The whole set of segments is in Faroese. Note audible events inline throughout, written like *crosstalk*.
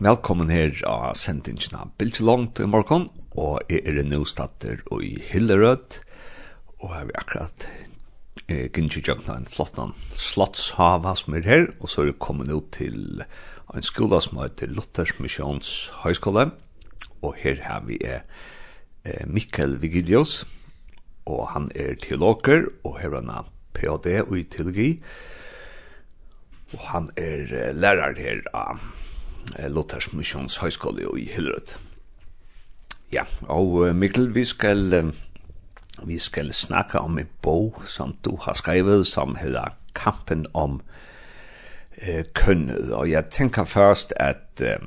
Velkommen her av sendingen av Bilt Langt i morgen, og jeg er nå stater og i Hillerød, og jeg vil akkurat eh, gynne Jøgna, en flottan slottshava som er her, og så er jeg kommet ut til en skole som heter Luthers Missions Høyskole, og her har vi eh, Mikkel Vigilius, og han er teologer, og her er han PhD og i teologi, og han er lærer her av Luthers Missions Høyskole i Hillerød. Ja, og Mikkel, vi skal, vi skal snakke om en bog som du har skrevet, som hedder Kampen om øh, kønnet. Og jeg tænker først, at, øh,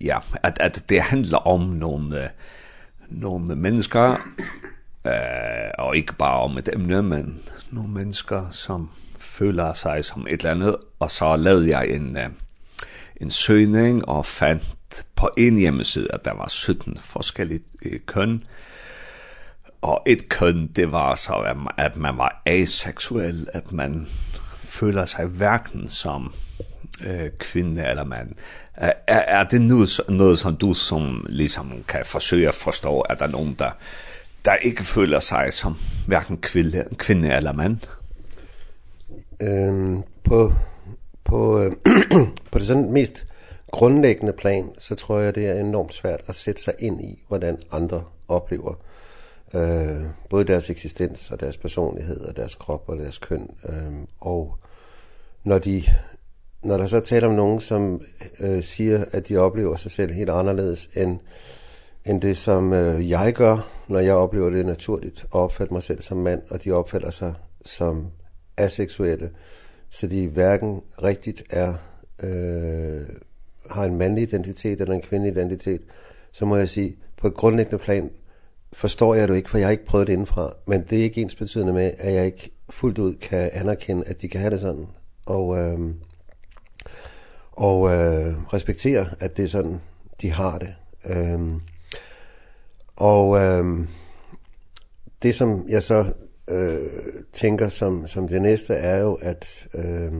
ja, at, at det handler om nogle, øh, nogle mennesker, øh, og ikke bare om et emne, men nogle mennesker, som føler sig som et eller andet. Og så lavede jeg en... Øh, en søgning og fandt på en hjemmeside, at der var 17 forskellige køn. Og et køn, det var så, at man var aseksuel, at man føler sig hverken som øh, kvinde eller mand. Er, er det nu noget, som du som ligesom kan forsøge at forstå, at der er nogen, der, der ikke føler sig som hverken kvinde, kvinde eller mand? Øhm, på på, *clears throat* på det sådan mest grundlæggende plan, så tror jeg, det er enormt svært at sætte sig ind i, hvordan andre oplever øh, både deres eksistens og deres personlighed og deres krop og deres køn. Øh, og når, de, når der så taler om nogen, som øh, siger, at de oplever sig selv helt anderledes end, end det, som øh, jeg gør, når jeg oplever det naturligt, og opfatter mig selv som mand, og de opfatter sig som aseksuelle, så de hverken rigtigt er, øh, har en mandlig identitet eller en kvindelig identitet, så må jeg sige, på et grundlæggende plan forstår jeg det ikke, for jeg har ikke prøvet det indenfra. Men det er ikke ens betydende med, at jeg ikke fuldt ud kan anerkende, at de kan have det sådan. Og, øh, og øh, respektere, at det er sådan, de har det. Øh, og øh, det, som jeg så øh, tænker som, som det næste er jo, at, øh,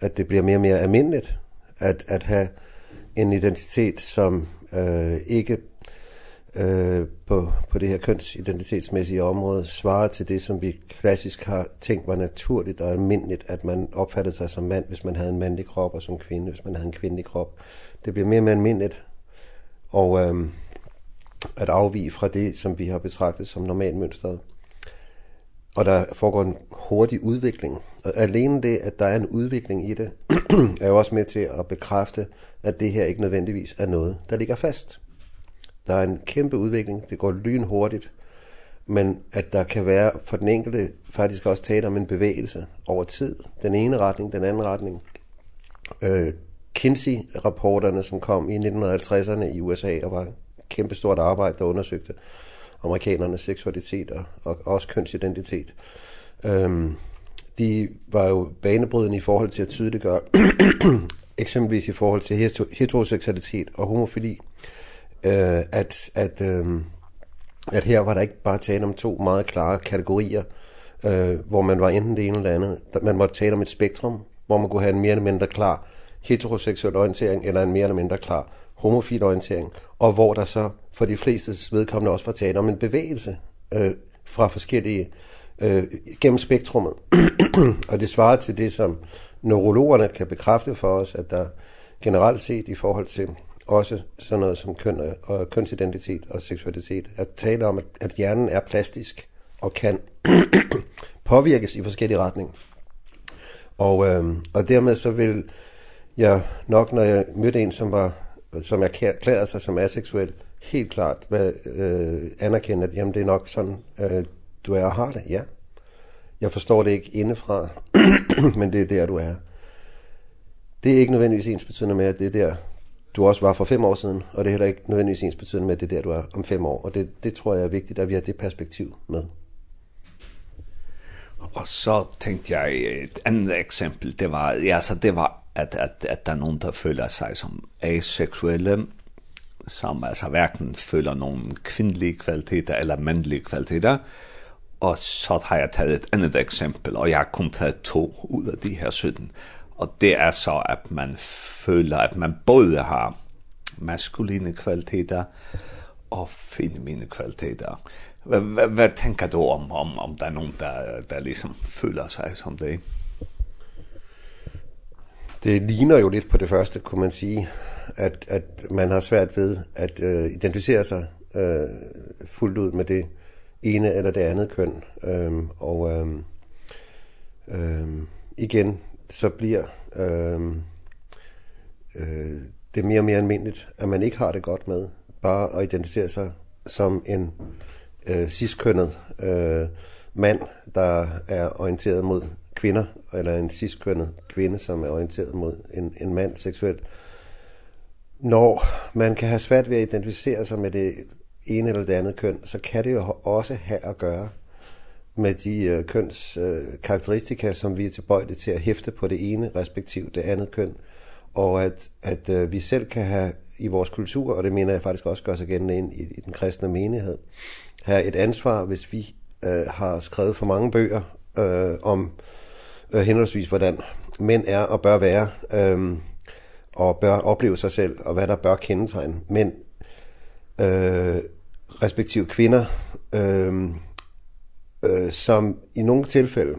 at det bliver mere og mere almindeligt at, at have en identitet, som øh, ikke øh, på, på det her kønsidentitetsmæssige område svarer til det, som vi klassisk har tænkt var naturligt og almindeligt, at man opfattede sig som mand, hvis man havde en mandlig krop, og som kvinde, hvis man havde en kvindelig krop. Det bliver mere og mere almindeligt, og øh, at afvige fra det, som vi har betragtet som normalmønstret og der foregår en hurtig udvikling. Og alene det, at der er en udvikling i det, *clears throat* er jo også med til at bekræfte, at det her ikke nødvendigvis er noget, der ligger fast. Der er en kæmpe udvikling, det går lynhurtigt, men at der kan være for den enkelte faktisk også tale om en bevægelse over tid. Den ene retning, den anden retning. Øh, Kinsey-rapporterne, som kom i 1950'erne i USA, og var et kæmpestort arbejde, der undersøgte, amerikanernes seksualitet og, og også kønsidentitet. Øhm, de var jo banebrydende i forhold til at tydeliggøre *coughs* eksempelvis i forhold til heteroseksualitet og homofili, Eh at, at, ehm at her var der ikke bare tale om to meget klare kategorier, eh hvor man var enten det ene eller andet. Man måtte tale om et spektrum, hvor man kunne have en mere eller mindre klar heteroseksuel orientering, eller en mere eller mindre klar homofil orientering, og hvor der så for de fleste vedkommende også var tale om en bevægelse øh, fra forskellige øh, gennem spektrummet. *clears throat* og det svarer til det, som neurologerne kan bekræfte for os, at der generelt set i forhold til også sådan noget som køn og kønsidentitet og seksualitet, at tale om, at, hjernen er plastisk og kan *clears throat* påvirkes i forskellige retninger. Og, øh, og dermed så vil jeg nok, når jeg mødte en, som, var, som erklærede sig som aseksuel, helt klart med, øh, anerkende, at jamen, det er nok sådan, øh, du er og har det, ja. Jeg forstår det ikke indefra, *clears throat* men det er der, du er. Det er ikke nødvendigvis ens betydende med, at det er der, du også var for fem år siden, og det er heller ikke nødvendigvis ens betydende med, at det er der, du er om fem år. Og det, det tror jeg er vigtigt, at vi har det perspektiv med. Og så tænkte jeg et andet eksempel, det var ja så det var at at at der er nogen der føler sig som asexuelle som altså hverken føler någon kvinnlig kvaliteter eller manlig kvaliteter. Og så har jeg taget et andet exempel og jeg har kun taget to ut af de her 17. Og det er så at man føler at man både har maskuline kvaliteter og feminine kvaliteter. Hvad tænker du om om om der er nogen, der, der ligesom føler sig som det? Det ligner jo lidt på det første, kunne man sige, at, at man har svært ved at øh, identificere sig øh, fuldt ud med det ene eller det andet køn. Øhm, og øhm, øhm, igen, så bliver øhm, øh, det mere og mere almindeligt, at man ikke har det godt med bare at identificere sig som en øh, ciskønnet øh, mand, der er orienteret mod kvinder, eller en ciskønnet kvinde, som er orienteret mod en, en mand seksuelt, når man kan have svært ved at identificere sig med det ene eller det andet køn, så kan det jo også have at gøre med de øh, køns øh, karakteristika, som vi er tilbøjelige til at hæfte på det ene, respektive det andet køn. Og at, at øh, vi selv kan have i vores kultur, og det mener jeg faktisk også gør sig gennem ind i, i den kristne menighed, have et ansvar, hvis vi øh, har skrevet for mange bøger øh, om øh, henholdsvis hvordan mænd er og bør være, øh, og bør opleve sig selv, og hvad der bør kendetegne mænd, øh, respektive kvinder, øh, øh, som i nogle tilfælde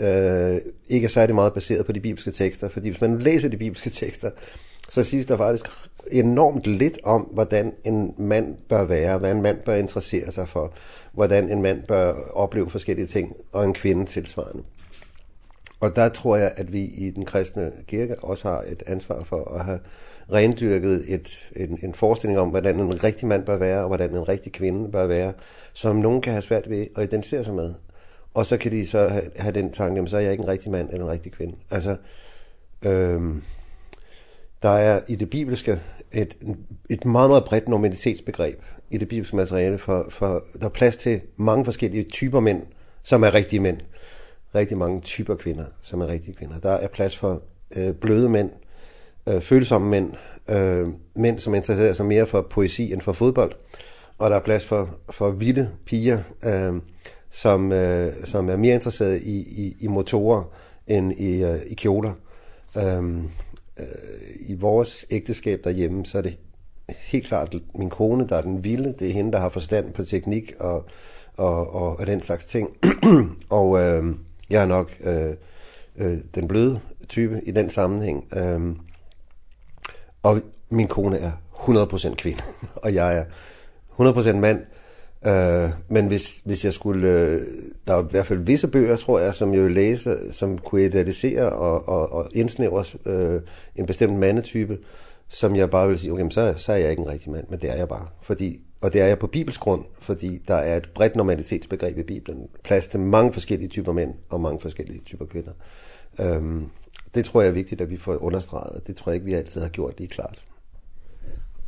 øh, ikke er særlig meget baseret på de bibelske tekster, fordi hvis man læser de bibelske tekster, så siges der faktisk enormt lidt om, hvordan en mand bør være, hvad en mand bør interessere sig for, hvordan en mand bør opleve forskellige ting, og en kvinde tilsvarende. Og der tror jeg, at vi i den kristne kirke også har et ansvar for at have rendyrket et, en, en forestilling om, hvordan en rigtig mand bør være, og hvordan en rigtig kvinde bør være, som nogen kan have svært ved at identificere sig med. Og så kan de så have, have den tanke, at så er jeg ikke en rigtig mand eller en rigtig kvinde. Altså, øhm, der er i det bibelske et, et meget, meget bredt normalitetsbegreb i det bibelske materiale, for, for der er plads til mange forskellige typer mænd, som er rigtige mænd rigtig mange typer kvinder, som er rigtige kvinder. Der er plads for øh, bløde mænd, øh, følsomme mænd, øh, mænd, som interesserer sig mere for poesi end for fodbold. Og der er plads for, for vilde piger, øh, som, øh, som er mere interesseret i, i, i motorer end i, øh, i kjoler. Øh, øh, I vores ægteskab derhjemme, så er det helt klart min kone, der er den vilde. Det er hende, der har forstand på teknik og, og, og, og den slags ting. *clears throat* og... Øh, Jeg er nok øh, øh, den bløde type i den sammenhæng. Ehm og min kone er 100% kvinde, *laughs* og jeg er 100% mand. Øh, men hvis, hvis jeg skulle... Øh, der er i hvert fald visse bøger, tror jeg, som jeg vil læse, som kunne idealisere og, og, og indsnævre øh, en bestemt mandetype, som jeg bare vil sige, okay, så, så er jeg ikke en rigtig mand, men det er jeg bare. Fordi og det er jeg på bibelsk grund, fordi der er et bredt normalitetsbegreb i Bibelen. Plads til mange forskellige typer mænd og mange forskellige typer kvinder. Øhm, det tror jeg er vigtigt, at vi får understreget. Det tror jeg ikke, vi altid har gjort lige klart.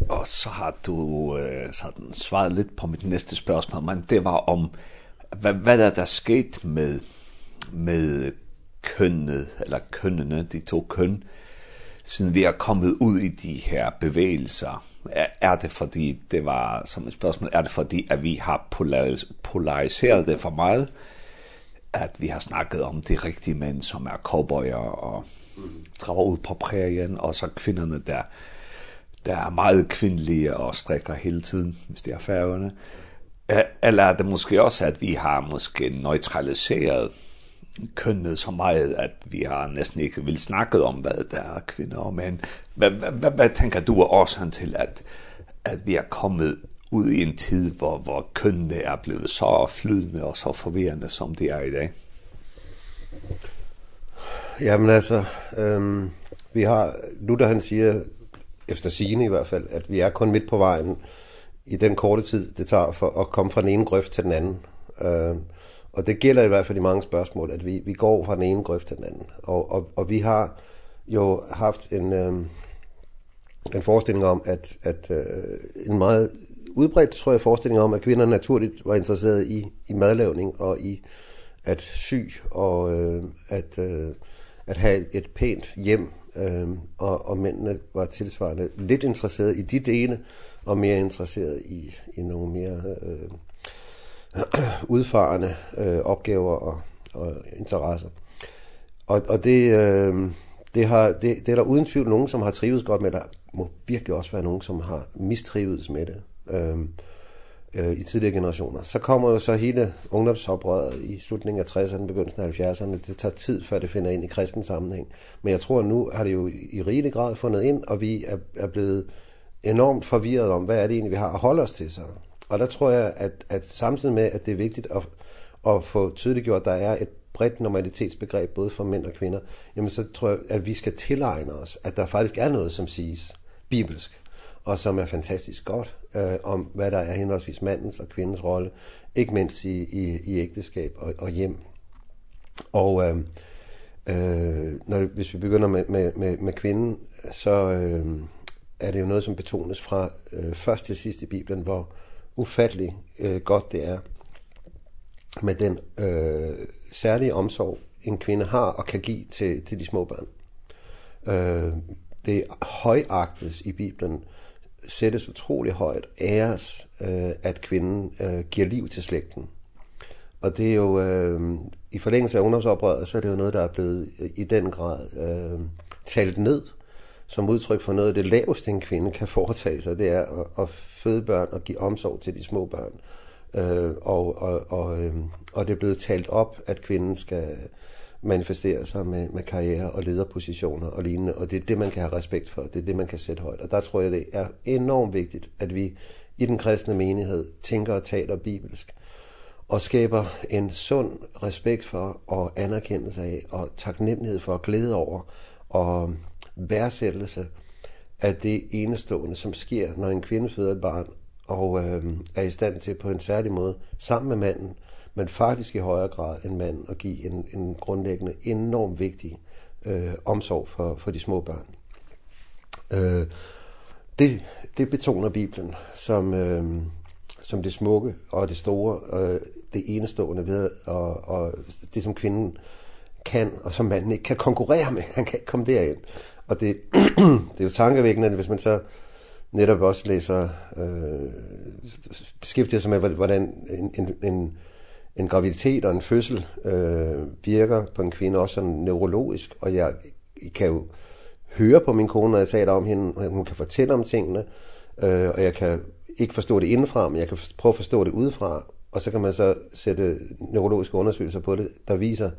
Og så har du øh, sådan svaret lidt på mit næste spørgsmål, men det var om, hvad, hvad er der sket med, med kønnet, eller kønnene, de to køn, siden vi er kommet ud i de her bevægelser, er, er det fordi, det var som et spørgsmål, er det fordi, at vi har polaris polariseret det for meget, at vi har snakket om de rigtige mænd, som er cowboyer og drager ud på prærien, og så kvinderne, der, der er meget kvindelige og strikker hele tiden, hvis det er færgerne. Eller er det måske også, at vi har måske neutraliseret kønnet så meget, at vi har næsten ikke vil snakke om, hvad der er kvinder og mænd. Hvad, hvad, hvad, hvad tænker du er årsagen til, at, at vi er kommet ud i en tid, hvor, hvor kønnene er blevet så flydende og så forvirrende, som det er i dag? Jamen altså, øhm, vi har, Luther han siger, efter sigende i hvert fald, at vi er kun midt på vejen i den korte tid, det tager for at komme fra den ene grøft til den anden. Øhm, og det gælder i hvert fald i mange spørgsmål, at vi, vi går fra den ene grøft til den anden. Og, og, og vi har jo haft en, øh, en forestilling om, at, at øh, en meget udbredt, tror jeg, forestilling om, at kvinder naturligt var interesseret i, i madlavning og i at sy og øh, at, øh, at have et pænt hjem. Øh, og, og mændene var tilsvarende lidt interesseret i de dele og mere interesseret i, i nogle mere... Øh, *clears throat* udfarende øh, opgaver og, og interesser. Og, og det, øh, det, har, det, det er der uden tvivl nogen, som har trivet godt med det. Må virkelig også være nogen, som har mistrivet med det øh, øh, i tidligere generationer. Så kommer jo så hele ungdomsoprøret i slutningen af 60'erne, begyndelsen af 70'erne. Det tager tid, før det finder ind i kristen sammenhæng. Men jeg tror, nu har det jo i rigelig grad fundet ind, og vi er, er blevet enormt forvirret om, hvad er det egentlig, vi har at holde os til så. Og der tror jeg, at, at samtidig med, at det er vigtigt at, at få tydeliggjort, at der er et bredt normalitetsbegreb, både for mænd og kvinder, jamen så tror jeg, at vi skal tilegne os, at der faktisk er noget, som siges bibelsk, og som er fantastisk godt, øh, om hvad der er henholdsvis mandens og kvindens rolle, ikke mindst i, i, i ægteskab og, og hjem. Og øh, øh, når, hvis vi begynder med, med, med, med kvinden, så øh, er det jo noget, som betones fra øh, først til sidst i Bibelen, hvor, ufattelig øh, godt det er med den øh, særlige omsorg, en kvinde har og kan give til, til de små børn. Øh, det højagtes i Bibelen, sættes utrolig højt, æres, øh, at kvinden øh, giver liv til slægten. Og det er jo, øh, i forlængelse af ungdomsoprøret, så er det jo noget, der er blevet i den grad øh, talt ned som udtryk for noget af det laveste en kvinde kan foretage sig, det er at, at føde børn og give omsorg til de små børn. Øh, og, og, og, øh, og det er blevet talt op, at kvinden skal manifestere sig med, med karriere og lederpositioner og lignende, og det er det, man kan have respekt for, det er det, man kan sætte højt. Og der tror jeg, det er enormt vigtigt, at vi i den kristne menighed tænker og taler bibelsk, og skaber en sund respekt for og anerkendelse af og taknemmelighed for og glæde over og værdsættelse af det enestående, som sker, når en kvinde føder et barn, og øh, er i stand til på en særlig måde, sammen med manden, men faktisk i højere grad end manden, at give en, en grundlæggende enormt vigtig øh, omsorg for, for de små børn. Øh, det, det betoner Bibelen som, øh, som det smukke og det store, øh, det enestående ved, og, og det som kvinden kan, og som manden ikke kan konkurrere med. Han kan ikke komme derind. Og det, *clears throat* det er jo tankevækkende, hvis man så netop også læser, øh, beskæftiger sig med, hvordan en, en, en, en graviditet og en fødsel øh, virker på en kvinde, også sådan neurologisk. Og jeg, jeg kan jo høre på min kone, når jeg taler om hende, og hun kan fortælle om tingene, øh, og jeg kan ikke forstå det indenfra, men jeg kan prøve at forstå det udefra, og så kan man så sætte neurologiske undersøgelser på det, der viser,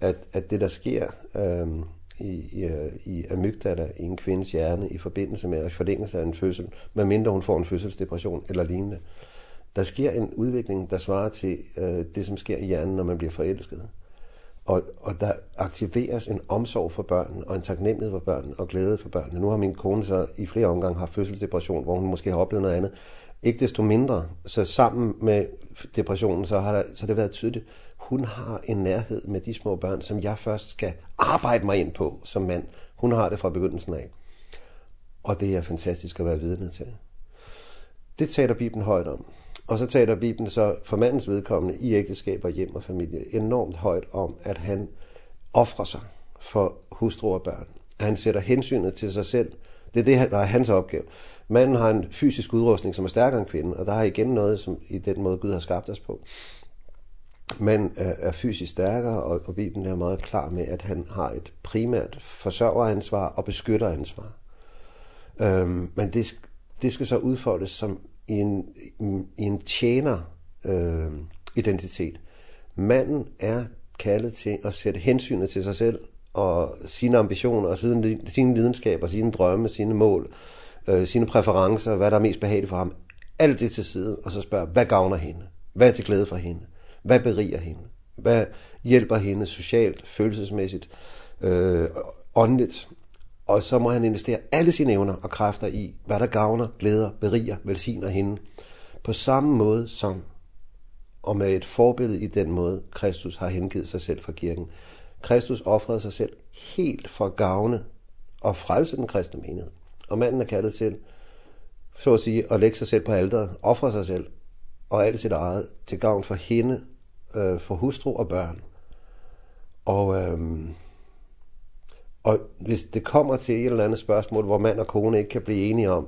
at, at det der sker, øh, i, i, i amygdala i en kvindes hjerne i forbindelse med forlængelse af en fødsel, medmindre hun får en fødselsdepression eller lignende. Der sker en udvikling, der svarer til øh, det, som sker i hjernen, når man bliver forelsket. Og, og der aktiveres en omsorg for børnene, og en taknemmelighed for børnene, og glæde for børnene. Nu har min kone så i flere omgange haft fødselsdepression, hvor hun måske har oplevet noget andet. Ikke desto mindre, så sammen med depressionen, så har der, så det været tydeligt, hun har en nærhed med de små børn, som jeg først skal arbejde mig ind på som mand. Hun har det fra begyndelsen af. Og det er fantastisk at være vidne til. Det taler Bibelen højt om. Og så taler Bibelen så for mandens vedkommende i ægteskab og hjem og familie enormt højt om, at han offrer sig for hustru og børn. At han sætter hensynet til sig selv. Det er det, der er hans opgave. Manden har en fysisk udrustning, som er stærkere end kvinden, og der er igen noget som, i den måde, Gud har skabt os på men øh, er fysisk stærkere, og, og Bibelen er meget klar med, at han har et primært forsørgeransvar og beskytteransvar. Øhm, men det, det skal så udfoldes som i en, i en tjener øh, identitet. Manden er kaldet til at sætte hensynet til sig selv og sine ambitioner og sine, sine lidenskaber, sine drømme, sine mål, øh, sine præferencer, hvad der er mest behageligt for ham. Alt det til side, og så spørge, hvad gavner hende? Hvad er til glæde for hende? Hvad beriger hende? Hvad hjælper hende socialt, følelsesmæssigt, øh, åndeligt? Og så må han investere alle sine evner og kræfter i, hvad der gavner, glæder, beriger, velsigner hende. På samme måde som, og med et forbillede i den måde, Kristus har hengivet sig selv for kirken. Kristus offrede sig selv helt for gavne og frelse den kristne menighed. Og manden er kaldet til, så at sige, at lægge sig selv på alderet, ofre sig selv og alt sit eget til gavn for hende øh, for hustru og børn. Og, øh, og hvis det kommer til et eller andet spørgsmål, hvor mand og kone ikke kan blive enige om,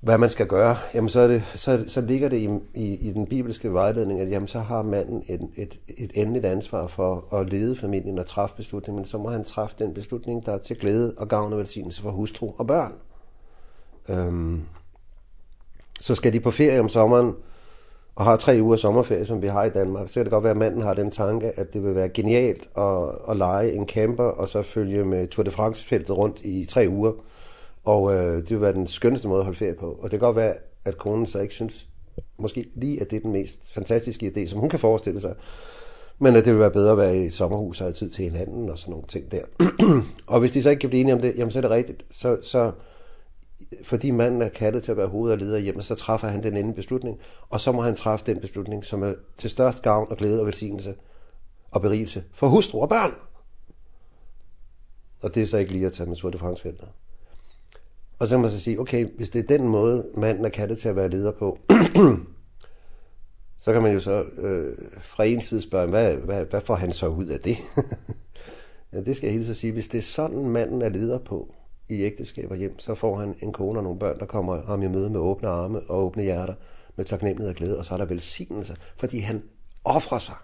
hvad man skal gøre, jamen så, er det, så, så ligger det i, i, i den bibelske vejledning, at jamen så har manden et, et, et endeligt ansvar for at lede familien og træffe beslutningen, men så må han træffe den beslutning, der er til glæde og gavn og velsignelse for hustru og børn. Øhm, så skal de på ferie om sommeren, og har tre uger sommerferie, som vi har i Danmark, så kan det godt være, at manden har den tanke, at det vil være genialt at, at lege en camper, og så følge med Tour de France-feltet rundt i tre uger. Og øh, det vil være den skønneste måde at holde ferie på. Og det kan godt være, at konen så ikke synes, måske lige, at det er den mest fantastiske idé, som hun kan forestille sig. Men at det vil være bedre at være i sommerhus og have tid til hinanden og sådan nogle ting der. *clears throat* og hvis de så ikke kan blive enige om det, jamen så er det rigtigt. Så, så fordi manden er kattet til at være hoved og leder hjemme, så træffer han den ene beslutning, og så må han træffe den beslutning, som er til størst gavn og glæde og velsignelse og berigelse for hustru og børn. Og det er så ikke lige at tage med sorte fremsfælder. Og så må man så sige, okay, hvis det er den måde, manden er kattet til at være leder på, *clears throat* så kan man jo så øh, fra en side spørge, hvad, hvad, hvad får han så ud af det? *laughs* ja, det skal jeg hilse så sige. Hvis det er sådan, manden er leder på, i ægteskaber hjem, så får han en kone og nogle børn, der kommer ham i møde med åbne arme og åbne hjerter, med taknemmelighed og glæde, og så er der velsignelse, fordi han offrer sig.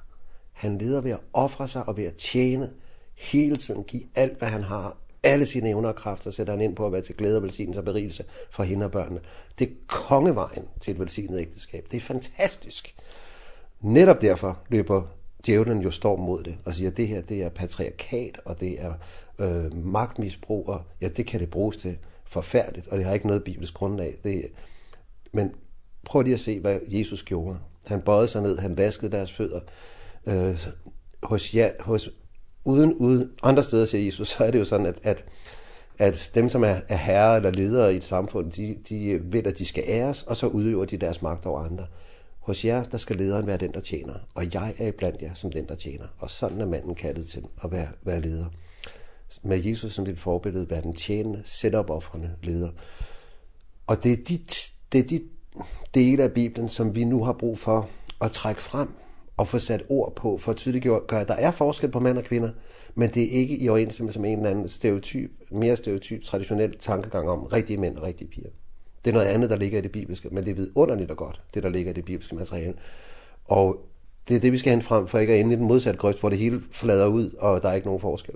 Han leder ved at offre sig og ved at tjene hele tiden, give alt, hvad han har, alle sine evner og kræfter, sætter han ind på at være til glæde og velsignelse og berigelse for hende og børnene. Det er kongevejen til et velsignet ægteskab. Det er fantastisk. Netop derfor løber djævlen jo storm mod det og siger, at det her det er patriarkat, og det er øh, magtmisbrug, og ja, det kan det bruges til forfærdeligt, og det har ikke noget bibelsk grundlag. Det, men prøv lige at se, hvad Jesus gjorde. Han bøjede sig ned, han vaskede deres fødder. Øh, hos, ja, hos, uden, uden andre steder, siger Jesus, så er det jo sådan, at, at at dem som er, er herre eller ledere i et samfund, de, de ved, at de skal æres, og så udøver de deres magt over andre. Hos jer, der skal lederen være den, der tjener, og jeg er blandt jer som den, der tjener. Og sådan er manden kaldet til at være, være leder med Jesus som dit forbillede, være den tjenende, sætte op offrende leder. Og det er dit, det er dit dele af Bibelen, som vi nu har brug for at trække frem og få sat ord på, for at tydeliggøre, at der er forskel på mænd og kvinder, men det er ikke i overensstemmelse med en eller anden stereotyp, mere stereotyp, traditionel tankegang om rigtige mænd og rigtige piger. Det er noget andet, der ligger i det bibelske, men det er vidunderligt og godt, det der ligger i det bibelske materiale. Og det er det, vi skal hen frem, for ikke at ende i den modsatte grøft, hvor det hele flader ud, og der er ikke nogen forskel.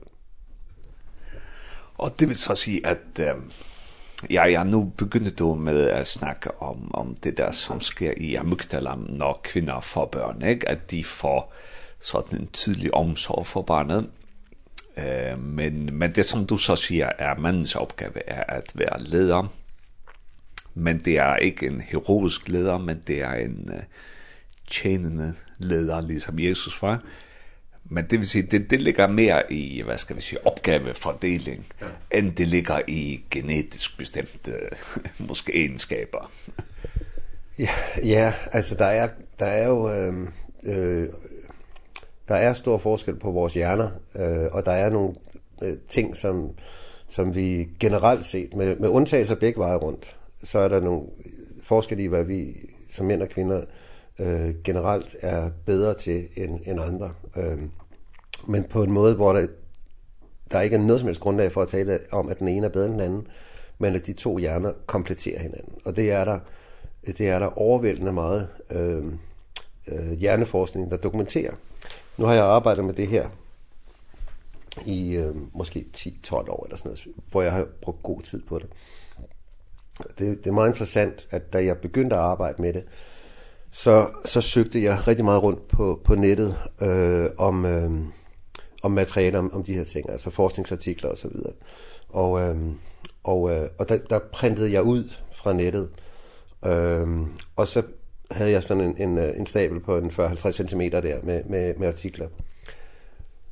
Og det vil så sige, at um, ja, ja, nu begynder du med at snakke om, om det der, som sker i amygdala når kvinder får børn, ikke? at de får sådan en tydelig omsorg for barnet. Eh, men, men det som du så siger er mandens opgave er at være leder, men det er ikke en heroisk leder, men det er en uh, tjenende leder, ligesom Jesus var. Eh, Men det vil sige, det, det ligger mere i, hvad skal vi sige, opgavefordeling, ja. end det ligger i genetisk bestemte, *laughs* måske egenskaber. ja, ja, altså der er, der er jo, øh, øh, der er stor forskel på vores hjerner, øh, og der er nogle øh, ting, som, som vi generelt set, med, med undtagelser begge veje rundt, så er der nogle forskel i, hvad vi som mænd og kvinder øh, generelt er bedre til end, end andre. Øh, men på en måde, hvor der, der ikke er noget som helst grundlag for at tale om, at den ene er bedre end den anden, men at de to hjerner kompletterer hinanden. Og det er der, det er der overvældende meget øh, øh, hjerneforskning, der dokumenterer. Nu har jeg arbejdet med det her i øh, måske 10-12 år eller sådan noget, hvor jeg har brugt god tid på det. Det, det er meget interessant, at da jeg begyndte at arbejde med det, så så søgte jeg rigtig meget rundt på på nettet øh om øh, om materiale om, om de her ting, altså forskningsartikler og så videre. Og øh, og øh, og der der printede jeg ud fra nettet. Ehm og så havde jeg sådan en en en stabel på en 40-50 cm der med med med artikler.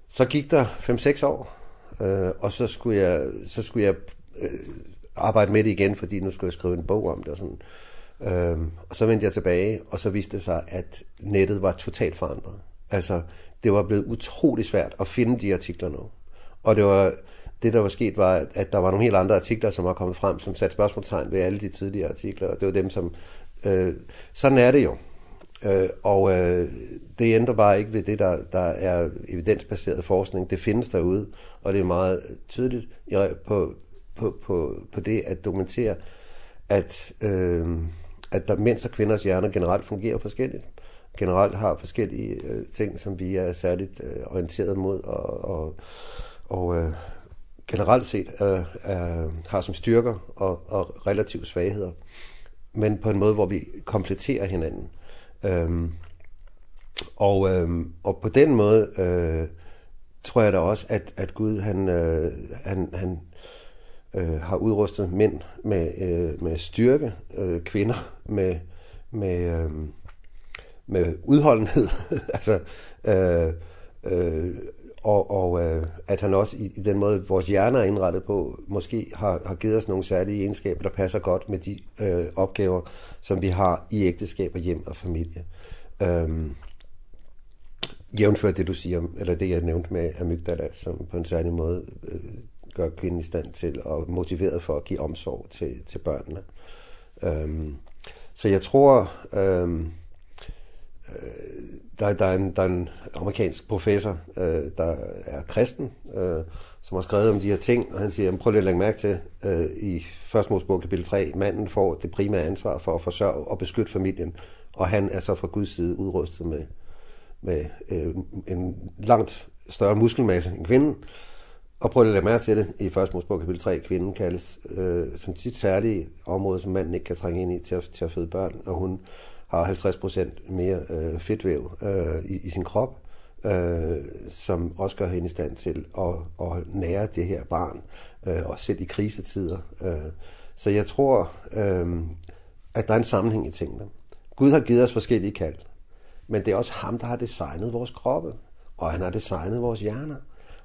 Så gik der 5-6 år, øh, og så skulle jeg så skulle jeg øh, arbejde med det igen, fordi nu skulle jeg skrive en bog om det og sådan. Ehm og så vendte jeg tilbage, og så viste det sig, at nettet var totalt forandret. Altså, det var blevet utrolig svært at finde de artikler nu. Og det var det der var sket var at der var nogle helt andre artikler som var kommet frem som satte spørgsmålstegn ved alle de tidligere artikler og det var dem som øh, sådan er det jo. Øh, og øh, det ændrer bare ikke ved det der der er evidensbaseret forskning. Det findes derude og det er meget tydeligt på på på på det at dokumentere at øh, at der mænds og kvinders hjerner generelt fungerer forskelligt. Generelt har forskellige øh, ting, som vi er særligt øh, orienteret mod, og, og, og øh, generelt set øh, øh, har som styrker og, og relative svagheder. Men på en måde, hvor vi kompletterer hinanden. Ehm og, ehm og på den måde øh, tror jeg da også, at, at Gud han, øh, han, han øh, har udrustet mænd med, øh, med styrke, øh, kvinder med, med, øh, med udholdenhed, *laughs* altså, øh, øh, og, og øh, at han også i, i den måde, vores hjerner er indrettet på, måske har, har givet os nogle særlige egenskaber, der passer godt med de øh, opgaver, som vi har i ægteskab og hjem og familie. Øhm, jævnført det, du siger, eller det, jeg nævnte med amygdala, som på en særlig måde øh, gør kvinden i stand til og motiveret for at give omsorg til til børnene. Ehm så jeg tror ehm der der er en, der er en amerikansk professor øh, der er kristen øh, som har skrevet om de her ting og han siger prøv lige at lægge mærke til øh, i første Mosebog kapitel 3 manden får det primære ansvar for at forsørge og beskytte familien og han er så fra Guds side udrustet med med øh, en langt større muskelmasse end kvinden. Øh, Og prøv at lægge mærke til det i første Mosebog kapitel 3. Kvinden kaldes øh, som sit særlige område, som manden ikke kan trænge ind i til at, til at føde børn. Og hun har 50% mere øh, fedtvæv øh, i, i sin krop, øh, som også gør hende i stand til at, at nære det her barn, øh, og selv i krisetider. Øh. Så jeg tror, øh, at der er en sammenhæng i tingene. Gud har givet os forskellige kald, men det er også ham, der har designet vores kroppe, og han har designet vores hjerner.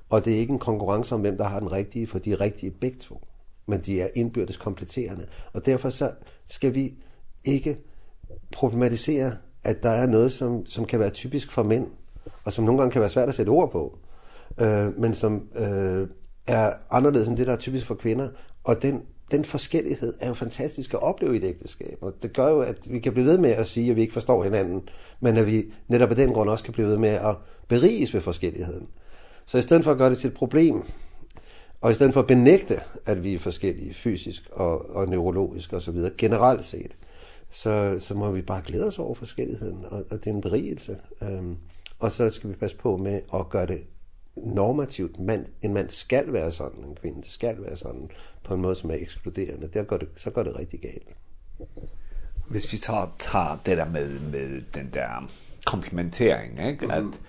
Og det er ikke en konkurrence om, hvem der har den rigtige, for de er rigtige begge to. Men de er indbyrdes kompletterende. Og derfor så skal vi ikke problematisere, at der er noget, som, som kan være typisk for mænd, og som nogle gange kan være svært at sætte ord på, øh, men som øh, er anderledes end det, der er typisk for kvinder. Og den den forskellighed er jo fantastisk at opleve i et ægteskab. Og det gør jo, at vi kan blive ved med at sige, at vi ikke forstår hinanden, men at vi netop af den grund også kan blive ved med at beriges ved forskelligheden. Så i stedet for at gøre det til et problem, og i stedet for at benægte, at vi er forskellige fysisk og, og neurologisk og så videre, generelt set, så, så må vi bare glæde os over forskelligheden, og, og det er en berigelse. Øhm, og så skal vi passe på med at gøre det normativt. Man, en mand skal være sådan, en kvinde skal være sådan, på en måde, som er ekskluderende. Der går det, så går det rigtig galt. Hvis vi tager, tager det der med, med den der komplementering, ikke? Mm -hmm. at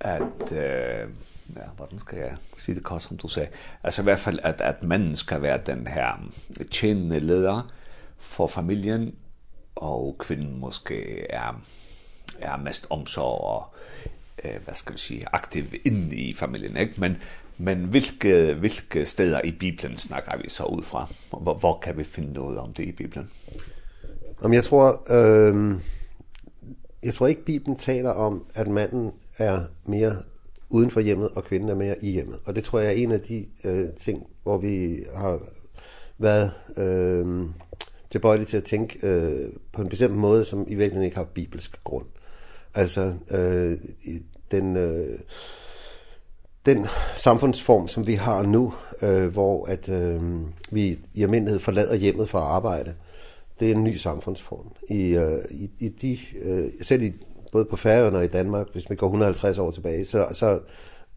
at øh, ja, hvordan skal jeg sige det kort, som du sagde, altså i hvert fald, at, at manden skal være den her tjenende leder for familien, og kvinden måske er, er mest omsorg og, øh, hvad skal vi sige, aktiv inde i familien, ikke? Men, men hvilke, hvilke steder i Bibelen snakker vi så ud fra? Hvor, hvor kan vi finde noget om det i Bibelen? Jamen, jeg tror, øh jeg tror ikke, Bibelen taler om, at manden er mere uden for hjemmet, og kvinden er mere i hjemmet. Og det tror jeg er en af de øh, ting, hvor vi har været ehm øh, tilbøjelige til at tænke øh, på en bestemt måde, som i virkeligheden ikke har bibelsk grund. Altså, øh, den... Øh, den samfundsform som vi har nu, øh, hvor at øh, vi i almindelighed forlader hjemmet for at arbejde det er en ny samfundsform. I, øh, i, i de, øh, selv i, både på Færøerne og i Danmark, hvis man går 150 år tilbage, så, så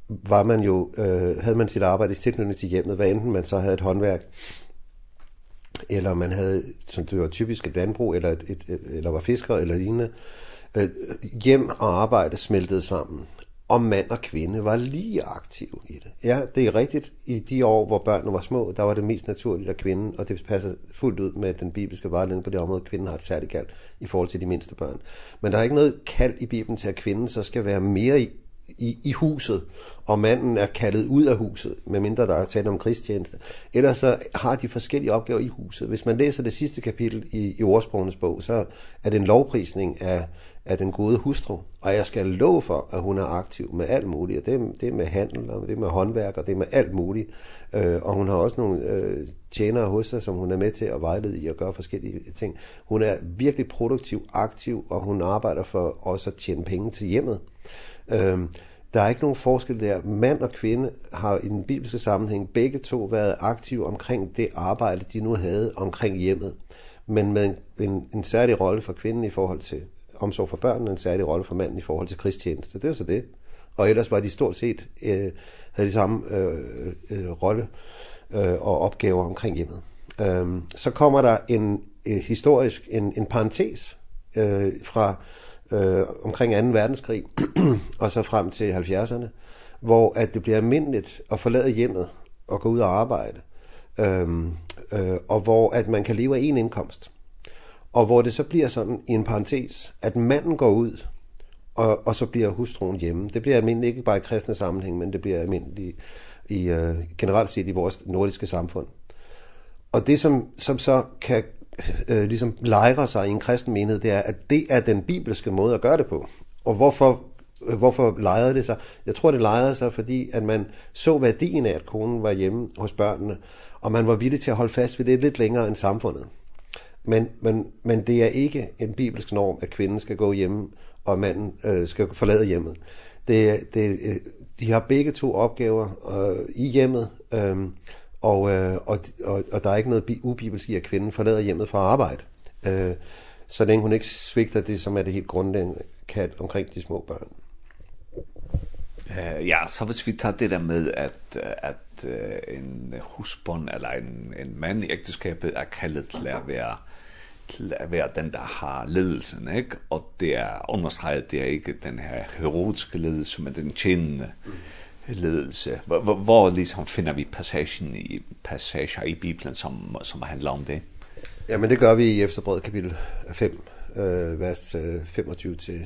var man jo, øh, havde man sit arbejde i tilknytning til hjemmet, hvad enten man så havde et håndværk, eller man havde, som det var typisk et landbrug, eller, et, et, eller var fisker, eller lignende, øh, hjem og arbejde smeltede sammen og mand og kvinde var lige aktive i det. Ja, det er rigtigt. I de år, hvor børnene var små, der var det mest naturligt at kvinden, og det passer fuldt ud med den bibelske vejledning på det område, at kvinden har et særligt kald i forhold til de mindste børn. Men der er ikke noget kald i Bibelen til, at kvinden så skal være mere i, i, i huset, og manden er kaldet ud af huset, medmindre der er tale om krigstjeneste. Ellers så har de forskellige opgaver i huset. Hvis man læser det sidste kapitel i, i ordsprogenes bog, så er det en lovprisning af af den gode hustru, og jeg skal love for, at hun er aktiv med alt muligt, og det, det er med handel, og det er med håndværk, og det er med alt muligt, øh, og hun har også nogle øh, tjenere hos sig, som hun er med til at vejlede i og gøre forskellige ting. Hun er virkelig produktiv, aktiv, og hun arbejder for også at tjene penge til hjemmet. Øh, der er ikke nogen forskel der. Mand og kvinde har i den bibelske sammenhæng begge to været aktive omkring det arbejde, de nu havde omkring hjemmet men med en, en, en særlig rolle for kvinden i forhold til omsorg så for børnene en særlig rolle for manden i forhold til krigstjeneste. Det er så det. Og ellers var de stort set øh, havde de samme øh, øh, rolle øh, og opgaver omkring hjemmet. Ehm så kommer der en øh, historisk en en parentes øh, fra øh, omkring 2. verdenskrig *clears throat* og så frem til 70'erne, hvor at det bliver almindeligt at forlade hjemmet og gå ud og arbejde. Ehm øh, og hvor at man kan leve af en indkomst. Og hvor det så bliver sådan i en parentes, at manden går ud, og, og så bliver hustruen hjemme. Det bliver almindeligt, ikke bare i kristne sammenhæng, men det bliver almindeligt i, i uh, generelt set i vores nordiske samfund. Og det, som, som så kan øh, ligesom lejre sig i en kristen menighed, det er, at det er den bibelske måde at gøre det på. Og hvorfor hvorfor lejrede det sig? Jeg tror, det lejrede sig, fordi at man så værdien af, at konen var hjemme hos børnene, og man var villig til at holde fast ved det lidt længere end samfundet. Men, men, men det er ikke en bibelsk norm, at kvinden skal gå hjemme, og manden øh, skal forlade hjemmet. Det, det, de har begge to opgaver øh, i hjemmet, øh, og, øh, og, og, og der er ikke noget ubibelsk i, at kvinden forlader hjemmet fra arbejde. Øh, så længe hun ikke svigter det, som er det helt grundlæggende kat omkring de små børn. Eh ja, så hvis vi tager det der med at at en husbond eller en en mand i ægteskabet er kaldet til at være til at være den, der har ledelsen, ikke? Og det er understreget, det er ikke den her heroiske ledelse, men den tjenende ledelse. Hvor, hvor, hvor ligesom finder vi passagen i, passager i Bibelen, som, som handler om det? Ja, men det gør vi i Efterbred kapitel 5, øh, vers 25-32,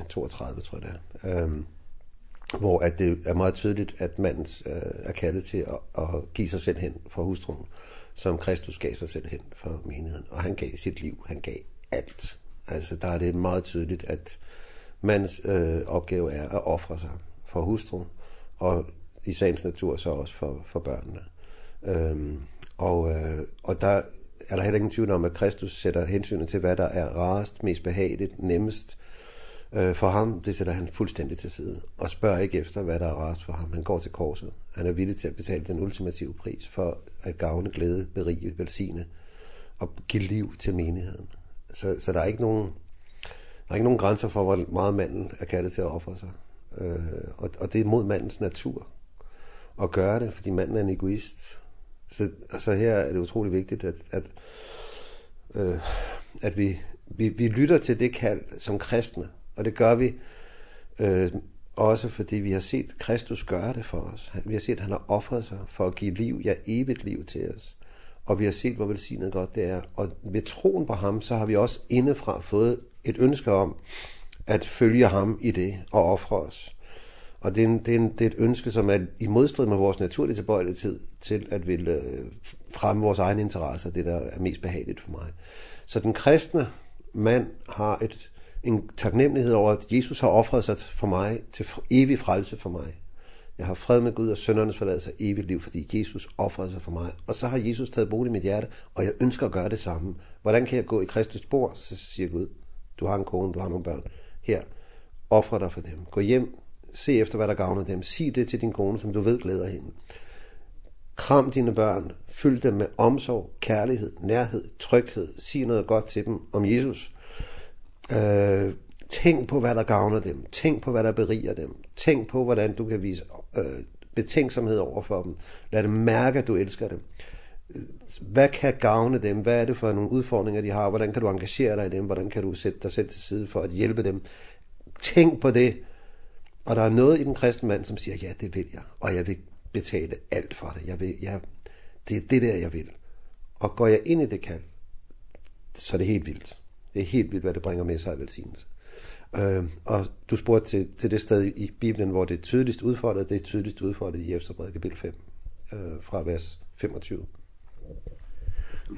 tror jeg det er. Øhm, hvor at det er meget tydeligt, at manden øh, er kaldet til at, at give sig selv hen for hustruen. Øh, som Kristus gav sig selv hen for menigheden. Og han gav sit liv, han gav alt. Altså der er det meget tydeligt, at mands øh, opgave er at ofre sig for hustruen, og i sagens natur så også for, for børnene. Øhm, og, øh, og der er der heller ingen tvivl om, at Kristus sætter hensynet til, hvad der er rarest, mest behageligt, nemmest, Øh, for ham, det sætter han fuldstændig til side og spørger ikke efter, hvad der er rarest for ham. Han går til korset. Han er villig til at betale den ultimative pris for at gavne, glæde, berige, velsigne og give liv til menigheden. Så, så der er ikke nogen, der er ikke nogen grænser for, hvor meget manden er kaldet til at ofre sig. Øh, og, og det er mod mandens natur at gøre det, fordi manden er en egoist. Så altså her er det utrolig vigtigt, at, at, øh, at vi, vi, vi lytter til det kald som kristne, Og det gør vi øh, også fordi vi har set Kristus gøre det for os. Vi har set, at han har offret sig for at give liv, ja evigt liv til os. Og vi har set, hvor velsignet godt det er. Og ved troen på ham, så har vi også indefra fået et ønske om at følge ham i det og ofre os. Og det er, en, det, er en, det er et ønske, som er i modstrid med vores naturlige tilbøjelighed til at ville fremme vores egne interesser, det der er mest behageligt for mig. Så den kristne mand har et en taknemmelighed over, at Jesus har offret sig for mig, til evig frelse for mig. Jeg har fred med Gud og søndernes forladelse og evigt liv, fordi Jesus offrede sig for mig. Og så har Jesus taget bolig i mit hjerte, og jeg ønsker at gøre det samme. Hvordan kan jeg gå i Kristus spor? Så siger Gud, du har en kone, du har nogle børn. Her, offre dig for dem. Gå hjem, se efter, hvad der gavner dem. Sig det til din kone, som du ved glæder hende. Kram dine børn. Fyld dem med omsorg, kærlighed, nærhed, tryghed. Sig noget godt til dem om Jesus. Øh, tænk på, hvad der gavner dem. Tænk på, hvad der beriger dem. Tænk på, hvordan du kan vise øh, betænksomhed over for dem. Lad dem mærke, at du elsker dem. Hvad kan gavne dem? Hvad er det for nogle udfordringer, de har? Hvordan kan du engagere dig i dem? Hvordan kan du sætte dig selv til side for at hjælpe dem? Tænk på det. Og der er noget i den kristne mand, som siger, ja, det vil jeg. Og jeg vil betale alt for det. Jeg vil, jeg, det er det der, jeg vil. Og går jeg ind i det kald, så er det helt vildt. Det er helt vildt, hvad det bringer med sig af velsignelse. Øh, og du spurgte til, til det sted i Bibelen, hvor det er tydeligst udfordret. Det er tydeligst udfordret i Efterbrevet kapitel 5, øh, fra vers 25.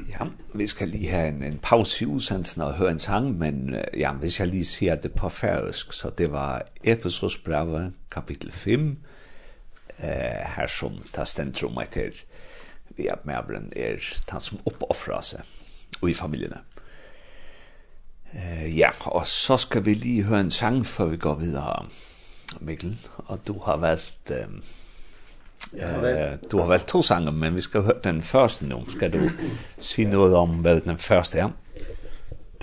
Ja, vi skal lige have en, en pause i udsendelsen og høre en sang, men ja, hvis jeg lige ser det på færøsk, så det var Efesos brevet, kapitel 5, eh, her som tar stentrum etter vi er med er han som oppoffrer seg og i familiene. Uh, ja, og så skal vi lige høre en sang, før vi går videre, Mikkel. Og du har valgt... ehm Jeg. Du har valgt to sange, men vi skal høre den første nu. Skal du sige ja. noget om, hvad den første er?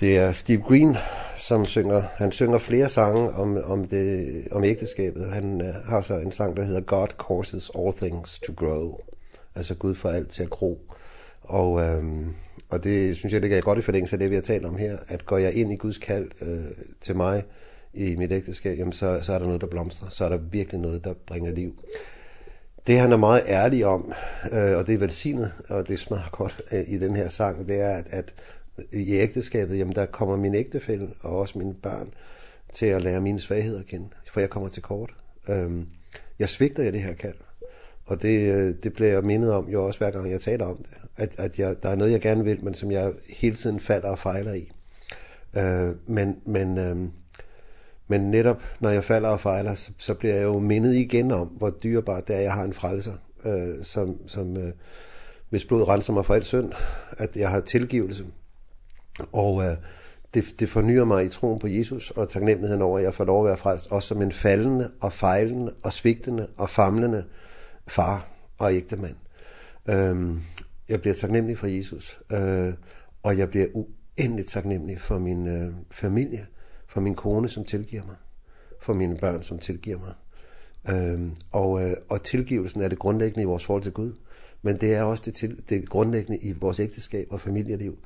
Det er Steve Green, som synger. Han synger flere sange om, om, det, om ægteskabet. Han uh, har så en sang, der hedder God causes all things to grow. Altså Gud får alt til at gro. Og... ehm Og det synes jeg ligger godt i forlængelse af det, vi har talt om her, at går jeg ind i Guds kald øh, til mig i mit ægteskab, jamen så, så er der noget, der blomstrer. Så er der virkelig noget, der bringer liv. Det han er meget ærlig om, øh, og det er velsignet, og det smager godt øh, i den her sang, det er, at, at i ægteskabet, jamen der kommer min ægtefælle og også mine børn til at lære mine svagheder at kende, for jeg kommer til kort. Øhm, jeg svigter jeg det her kald. Og det, det bliver jeg mindet om jo også hver gang jeg taler om det. At, at jeg, der er noget, jeg gerne vil, men som jeg hele tiden falder og fejler i. Eh, men, men, øh, men netop når jeg falder og fejler, så, så bliver jeg jo mindet igen om, hvor dyrebart det er, jeg har en frelser, øh, som, som øh, hvis blod renser mig for alt synd, at jeg har tilgivelse. Og øh, det, det fornyer mig i troen på Jesus og taknemmeligheden over, at jeg får lov at være frelst, også som en faldende og fejlende og svigtende og famlende, far og ægte mand. Øhm, jeg bliver taknemmelig for Jesus, øh, og jeg bliver uendeligt taknemmelig for min øh, familie, for min kone, som tilgiver mig, for mine børn, som tilgiver mig. Øhm, og, øh, og tilgivelsen er det grundlæggende i vores forhold til Gud, men det er også det, til, det grundlæggende i vores ægteskab og familieliv.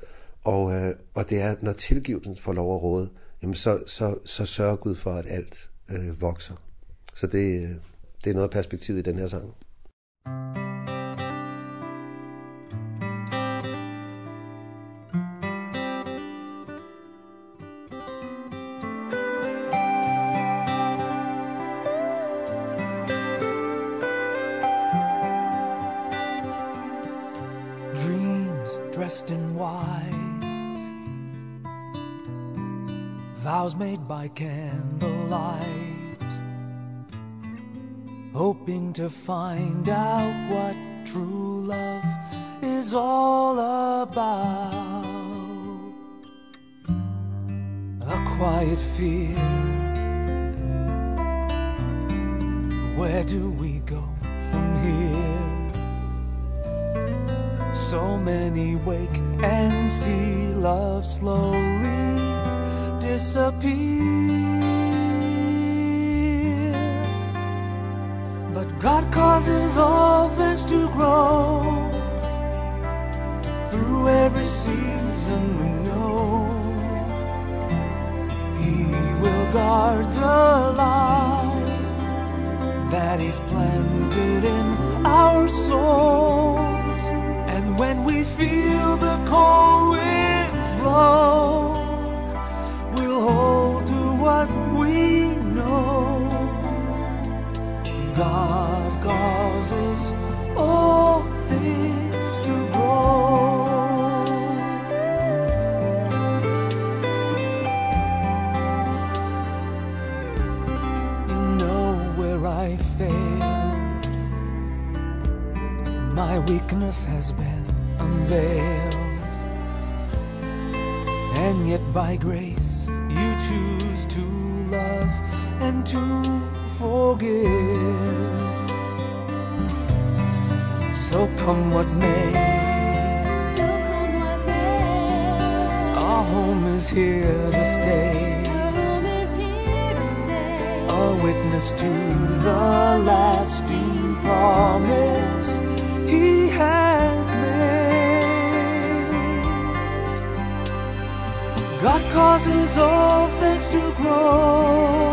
Og, øh, og det er, når tilgivelsen får lov at råde, jamen så, så, så sørger Gud for, at alt øh, vokser. Så det, det er noget perspektiv i den her sang. Dreams dressed in white. Vows made by candlelight hoping to find out what true love is all about. A quiet fear. Where do we go from here? So many wake and see love slowly disappear. God causes all things to grow Through every season we know. He will guard the life That is planted in our souls. And when we feel the cold winds blow weakness has been unveiled. And yet by grace you choose to love and to forgive. So come what may So come what may. Our home is here to stay. Our home is here to stay. A witness to the lasting promise causes all things to grow.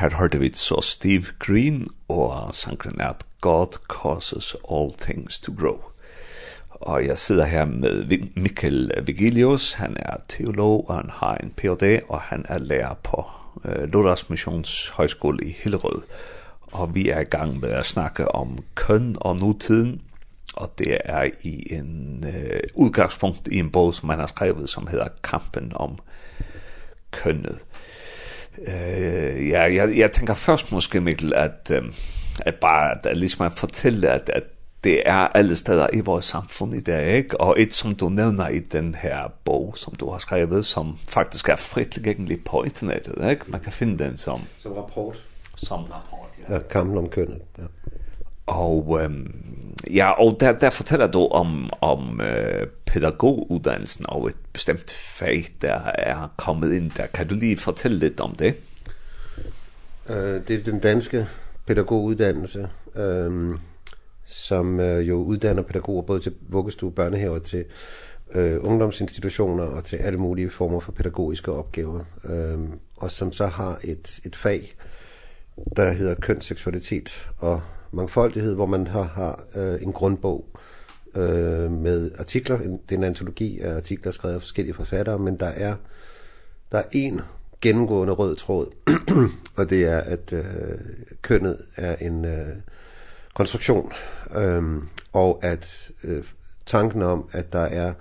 her hørte vi så Steve Green og sangren at God causes all things to grow. Og jeg sidder her med Mikkel Vigilius, han er teolog, og han har en Ph.D., og han er lærer på øh, Missions Højskole i Hillerød. Og vi er i gang med at snakke om køn og nutiden, og det er i en øh, udgangspunkt i en bog, som han har skrevet, som hedder Kampen om kønnet. Eh ja, jag jag tänker först måske Mikkel att um, att bara att liksom fortælle at at det er alle steder i vores samfund i dag, ikke? Og et, som du nævner i den her bog, som du har skrevet, som faktisk er frit tilgængelig på internettet, ikke? Man kan finde den som... Som rapport. Som rapport, ja. Ja, kampen om kønnet, ja. Og øhm, ja, og der, der fortæller du om, om øh, pædagoguddannelsen og et bestemt fag, der er kommet ind der. Kan du lige fortælle lidt om det? Øh, det er den danske pædagoguddannelse, øh, som øh, jo uddanner pædagoger både til vuggestue, børnehaver, til øh, ungdomsinstitutioner og til alle mulige former for pædagogiske opgaver. Øh, og som så har et, et fag, der hedder kønsseksualitet og mangfoldighed, hvor man har, har øh, en grundbog øh, med artikler. En, det er en antologi af artikler skrevet af forskellige forfattere, men der er, der er en gennemgående rød tråd, *clears throat* og det er, at øh, kønnet er en øh, konstruktion, øh, og at øh, tanken om, at der er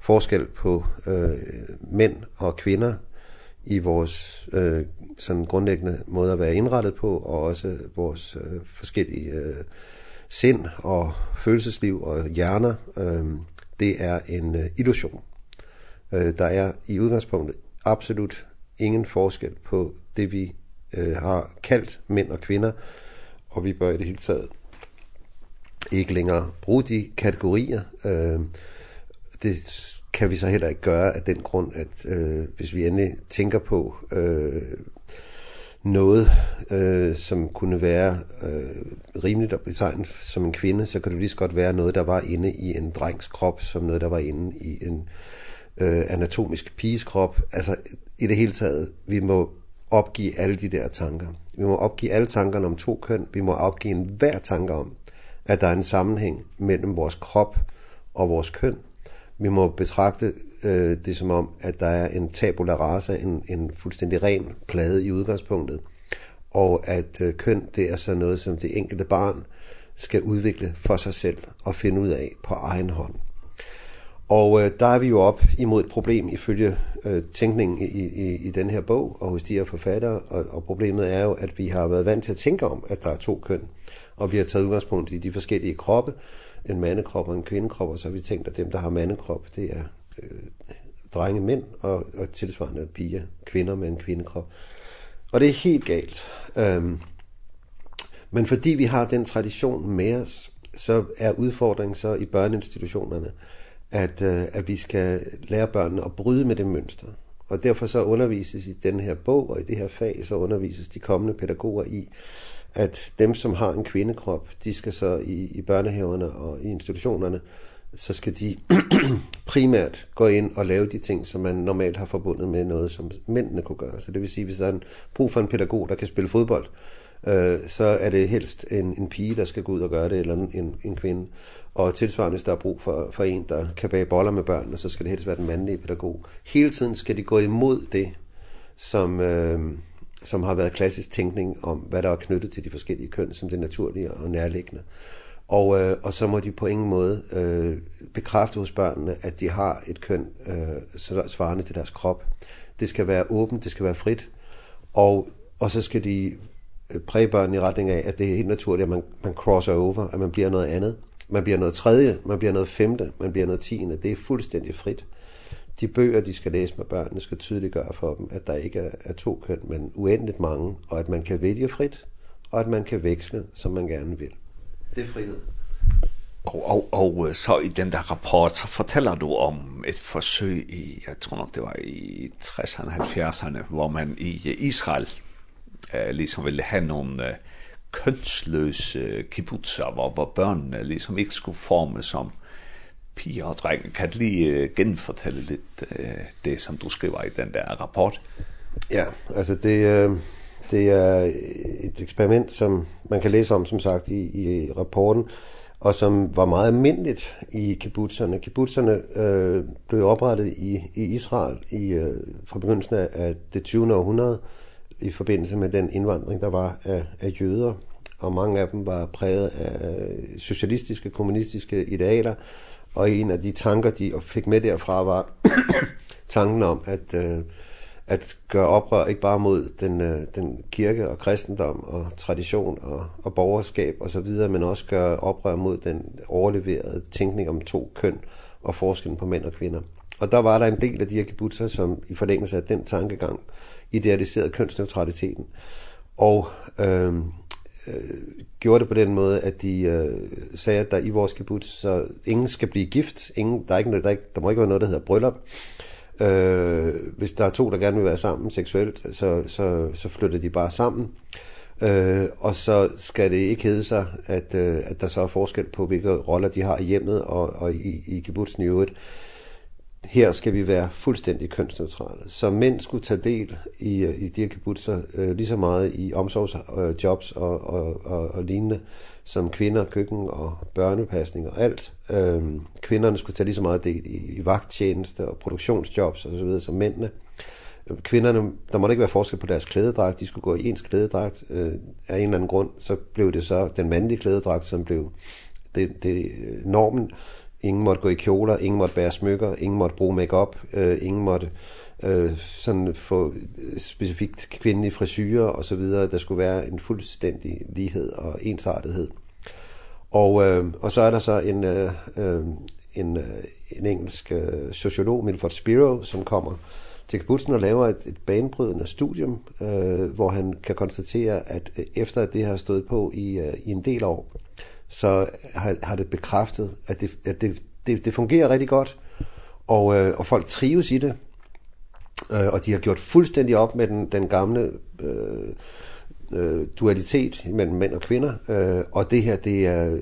forskel på øh, mænd og kvinder, i vores øh, sådan grundlæggende måde at være indrettet på og også vores øh, forskellige øh, sind og følelsesliv og hjerner øh, det er en øh, illusion. Øh, der er i udgangspunktet absolut ingen forskel på det vi øh, har kaldt mænd og kvinder og vi bør i det hele taget ikke længere bruge de kategorier. Øh, det kan vi så heller ikke gøre af den grund, at øh, hvis vi endelig tænker på øh, noget, øh, som kunne være øh, rimeligt at betegne som en kvinde, så kan det lige så godt være noget, der var inde i en drengs krop, som noget, der var inde i en øh, anatomisk piges krop. Altså i det hele taget, vi må opgive alle de der tanker. Vi må opgive alle tankerne om to køn. Vi må opgive enhver tanke om, at der er en sammenhæng mellem vores krop og vores køn vi må betragte øh, det som om, at der er en tabula rasa, en, en fuldstændig ren plade i udgangspunktet, og at øh, køn, det er så noget, som det enkelte barn skal udvikle for sig selv og finde ud af på egen hånd. Og øh, der er vi jo op imod et problem ifølge øh, tænkningen i, i, i den her bog og hos de her forfattere, og, og problemet er jo, at vi har været vant til at tænke om, at der er to køn, og vi har taget udgangspunkt i de forskellige kroppe, en mandekrop og en kvindekrop, og så har vi tænkt, at dem, der har mandekrop, det er øh, drenge mænd, og, og tilsvarende piger, kvinder med en kvindekrop. Og det er helt galt. Øhm, men fordi vi har den tradition med os, så er udfordringen så i børneinstitutionerne, at, øh, at vi skal lære børnene at bryde med det mønster. Og derfor så undervises i den her bog og i det her fag, så undervises de kommende pædagoger i, at dem, som har en kvindekrop, de skal så i, i børnehaverne og i institutionerne, så skal de *clears throat* primært gå ind og lave de ting, som man normalt har forbundet med noget, som mændene kunne gøre. Så det vil sige, hvis der er en brug for en pædagog, der kan spille fodbold, øh, så er det helst en, en pige, der skal gå ud og gøre det, eller en, en kvinde. Og tilsvarende, hvis der er brug for, for en, der kan bage boller med børnene, så skal det helst være den mandlige pædagog. Hele tiden skal de gå imod det, som, øh, som har været klassisk tænkning om, hvad der er knyttet til de forskellige køn, som det naturlige og nærliggende. Og, øh, og så må de på ingen måde øh, bekræfte hos børnene, at de har et køn øh, svarende til deres krop. Det skal være åbent, det skal være frit, og, og så skal de præge børnene i retning af, at det er helt naturligt, at man, man crosser over, at man bliver noget andet. Man bliver noget tredje, man bliver noget femte, man bliver noget tiende. Det er fuldstændig frit de bøger, de skal læse med børnene, skal tydeliggøre for dem, at der ikke er, er to køn, men uendeligt mange, og at man kan vælge frit, og at man kan veksle, som man gerne vil. Det er frihed. Og, og, og så i den der rapport, så fortæller du om et forsøg i, jeg tror nok det var i 60'erne, 70'erne, hvor man i Israel øh, ligesom ville have nogle øh, kønsløse kibbutzer, hvor, hvor børnene ligesom ikke skulle formes som piger og drenge. Kan du lige genfortælle lidt det, som du skriver i den der rapport? Ja, altså det, det er et eksperiment, som man kan læse om, som sagt, i, i rapporten, og som var meget almindeligt i kibbutzerne. Kibbutzerne øh, blev oprettet i, i Israel i, øh, fra begyndelsen af det 20. århundrede i forbindelse med den indvandring, der var af, af jøder, og mange af dem var præget af socialistiske, kommunistiske idealer, Og en af de tanker, de fik med derfra, var *coughs* tanken om, at, øh, at gøre oprør ikke bare mod den, øh, den kirke og kristendom og tradition og, og borgerskab og så videre, men også gøre oprør mod den overleverede tænkning om to køn og forskellen på mænd og kvinder. Og der var der en del af de her kibbutzer, som i forlængelse af den tankegang idealiserede kønsneutraliteten. Og, øh, øh, gjorde det på den måde, at de øh, sagde, at der i vores kibbutz, så ingen skal blive gift, ingen, der, er ikke, noget, der, er ikke, der må ikke være noget, der hedder bryllup. Øh, hvis der er to, der gerne vil være sammen seksuelt, så, så, så flytter de bare sammen. Øh, og så skal det ikke hedde sig, at, øh, at der så er forskel på, hvilke roller de har i hjemmet og, og i, i kibbutzen i øvrigt her skal vi være fuldstændig kønsneutrale. Så mænd skulle tage del i, i de her kibbutzer øh, lige så meget i omsorgsjobs øh, og, og, og, og lignende, som kvinder, køkken og børnepasning og alt. Øh, kvinderne skulle tage lige så meget del i, i vagttjeneste og produktionsjobs og så videre som mændene. Kvinderne, der måtte ikke være forskel på deres klædedragt, de skulle gå i ens klædedragt øh, af en eller anden grund. Så blev det så den mandlige klædedragt, som blev det, det normen, Ingen måtte gå i kjoler, ingen måtte bære smykker, ingen måtte bruge makeup, øh, ingen måtte øh, sådan få specifikt kvindelige frisyrer og så videre. Der skulle være en fuldstændig lighed og ensartethed. Og øh, og så er der så en øh, en øh, en engelsk øh, sociolog Milford Spiro som kommer til Kibbutzen og laver et, et banebrydende studium, øh, hvor han kan konstatere, at efter at det har stået på i, øh, i en del år, så har, har det bekræftet, at det, at det, det, det fungerer rigtig godt, og, øh, og folk trives i det, øh, og de har gjort fuldstændig op med den, den gamle øh, øh, dualitet mellem mænd og kvinder, øh, og det her, det er,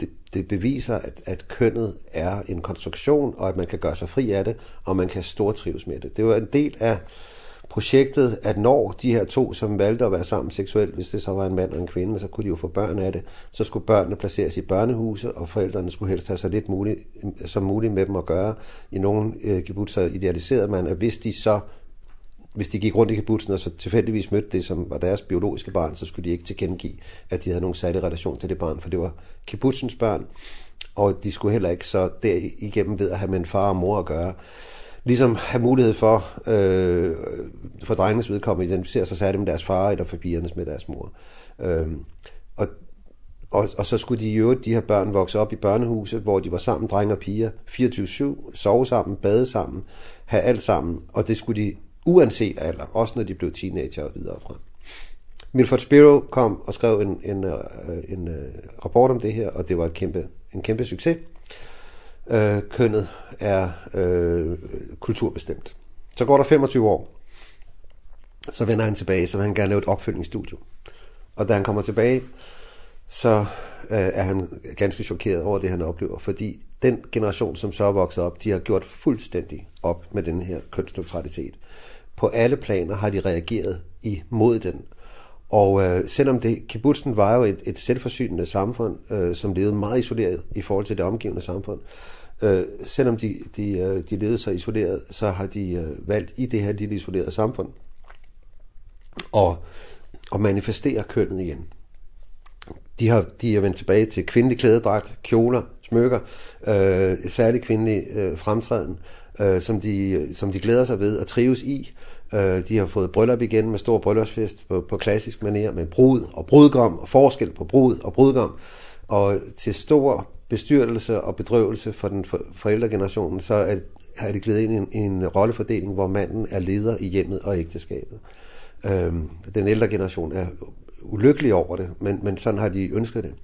det, det beviser, at, at kønnet er en konstruktion, og at man kan gøre sig fri af det, og man kan stortrives med det. Det var en del af projektet, at når de her to, som valgte at være sammen seksuelt, hvis det så var en mand og en kvinde, så kunne de jo få børn af det, så skulle børnene placeres i børnehuse, og forældrene skulle helst have så lidt muligt, som muligt med dem at gøre. I nogle øh, kibbutzer idealiserede man, at hvis de så hvis de gik rundt i kibbutzen og så tilfældigvis mødte det, som var deres biologiske barn, så skulle de ikke tilkendegive, at de havde nogen særlig relation til det barn, for det var kibbutzens børn, og de skulle heller ikke så derigennem ved at have med en far og mor at gøre ligesom have mulighed for øh, for drengenes vedkommende identificere sig særligt med deres far eller for pigernes med deres mor. Øhm, og, og, og så skulle de jo de her børn vokse op i børnehuse, hvor de var sammen, drenge og piger, 24-7, sove sammen, bade sammen, have alt sammen, og det skulle de uanset alder, også når de blev teenager og videre frem. Milford Spiro kom og skrev en en en, en rapport om det her, og det var et kæmpe en kæmpe succes øh, kønnet er øh, kulturbestemt. Så går der 25 år, så vender han tilbage, så vil han gerne lave et opfølgningsstudio. Og da han kommer tilbage, så øh, er han ganske chokeret over det, han oplever, fordi den generation, som så vokser op, de har gjort fuldstændig op med den her kønsneutralitet. På alle planer har de reageret imod den. Og øh, selvom det, kibbutzen var jo et, et selvforsynende samfund, øh, som levede meget isoleret i forhold til det omgivende samfund, øh, Øh, selvom de, de, de levede sig isoleret, så har de øh, valgt i det her lille isolerede samfund og, og manifestere kønnet igen. De har de er vendt tilbage til kvindelig klædedragt, kjoler, smykker, øh, særlig kvindelig øh, fremtræden, øh, som, de, som de glæder sig ved og trives i. Øh, de har fået bryllup igen med stor bryllupsfest på, på klassisk manér med brud og brudgom og forskel på brud og brudgom. Øh, og til stor bestyrelse og bedrøvelse for den forældregenerationen, så er, er det glædet ind i en, en rollefordeling, hvor manden er leder i hjemmet og ægteskabet. Øhm, den ældre generation er ulykkelig over det, men, men sådan har de ønsket det.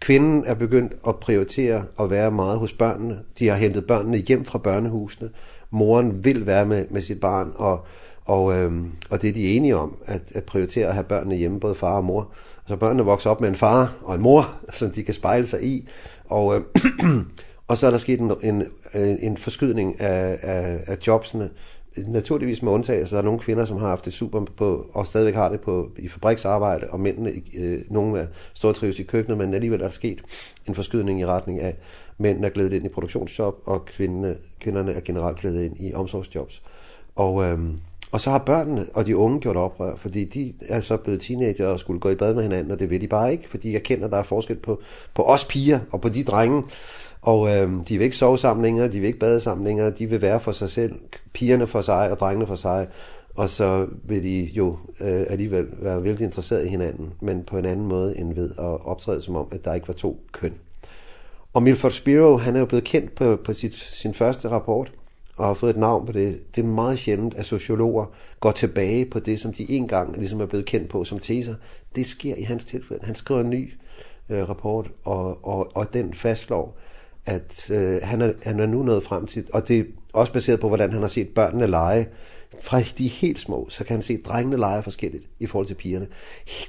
Kvinden er begyndt at prioritere at være meget hos børnene. De har hentet børnene hjem fra børnehusene. Moren vil være med, med sit barn, og Og øhm, og det er de enige om at at prioritere at have børnene hjemme både far og mor. Så børnene vokser op med en far og en mor *laughs* som de kan spejle sig i. Og øhm, *clears throat* og så er der sket en en en forskydning af af af jobsene naturligvis med undtagelse. Der er nogle kvinder, som har haft det super på, og stadigvæk har det på, i fabriksarbejde, og mændene, øh, nogle er stort trives i køkkenet, men alligevel er der sket en forskydning i retning af, mændene er glædet ind i produktionsjob, og kvinderne, kvinderne er generelt glædet ind i omsorgsjobs. Og, øhm, Og så har børnene og de unge gjort oprør, fordi de er så blevet teenager og skulle gå i bad med hinanden, og det vil de bare ikke, fordi jeg kender, at der er forskel på, på os piger og på de drenge. Og øhm, de vil ikke sove sammen længere, de vil ikke bade sammen længere, de vil være for sig selv, pigerne for sig og drengene for sig. Og så vil de jo øh, alligevel være vældig interesseret i hinanden, men på en anden måde end ved at optræde som om, at der ikke var to køn. Og Milford Spiro, han er jo blevet kendt på, på sit, sin første rapport, og har fået et navn på det. Det er meget sjældent, at sociologer går tilbage på det, som de engang ligesom er blevet kendt på som teser. Det sker i hans tilfælde. Han skriver en ny øh, rapport, og, og, og den fastslår, at øh, han, er, han er nu nået frem til, og det er også baseret på, hvordan han har set børnene lege. Fra de helt små, så kan han se, drengene lege forskelligt i forhold til pigerne.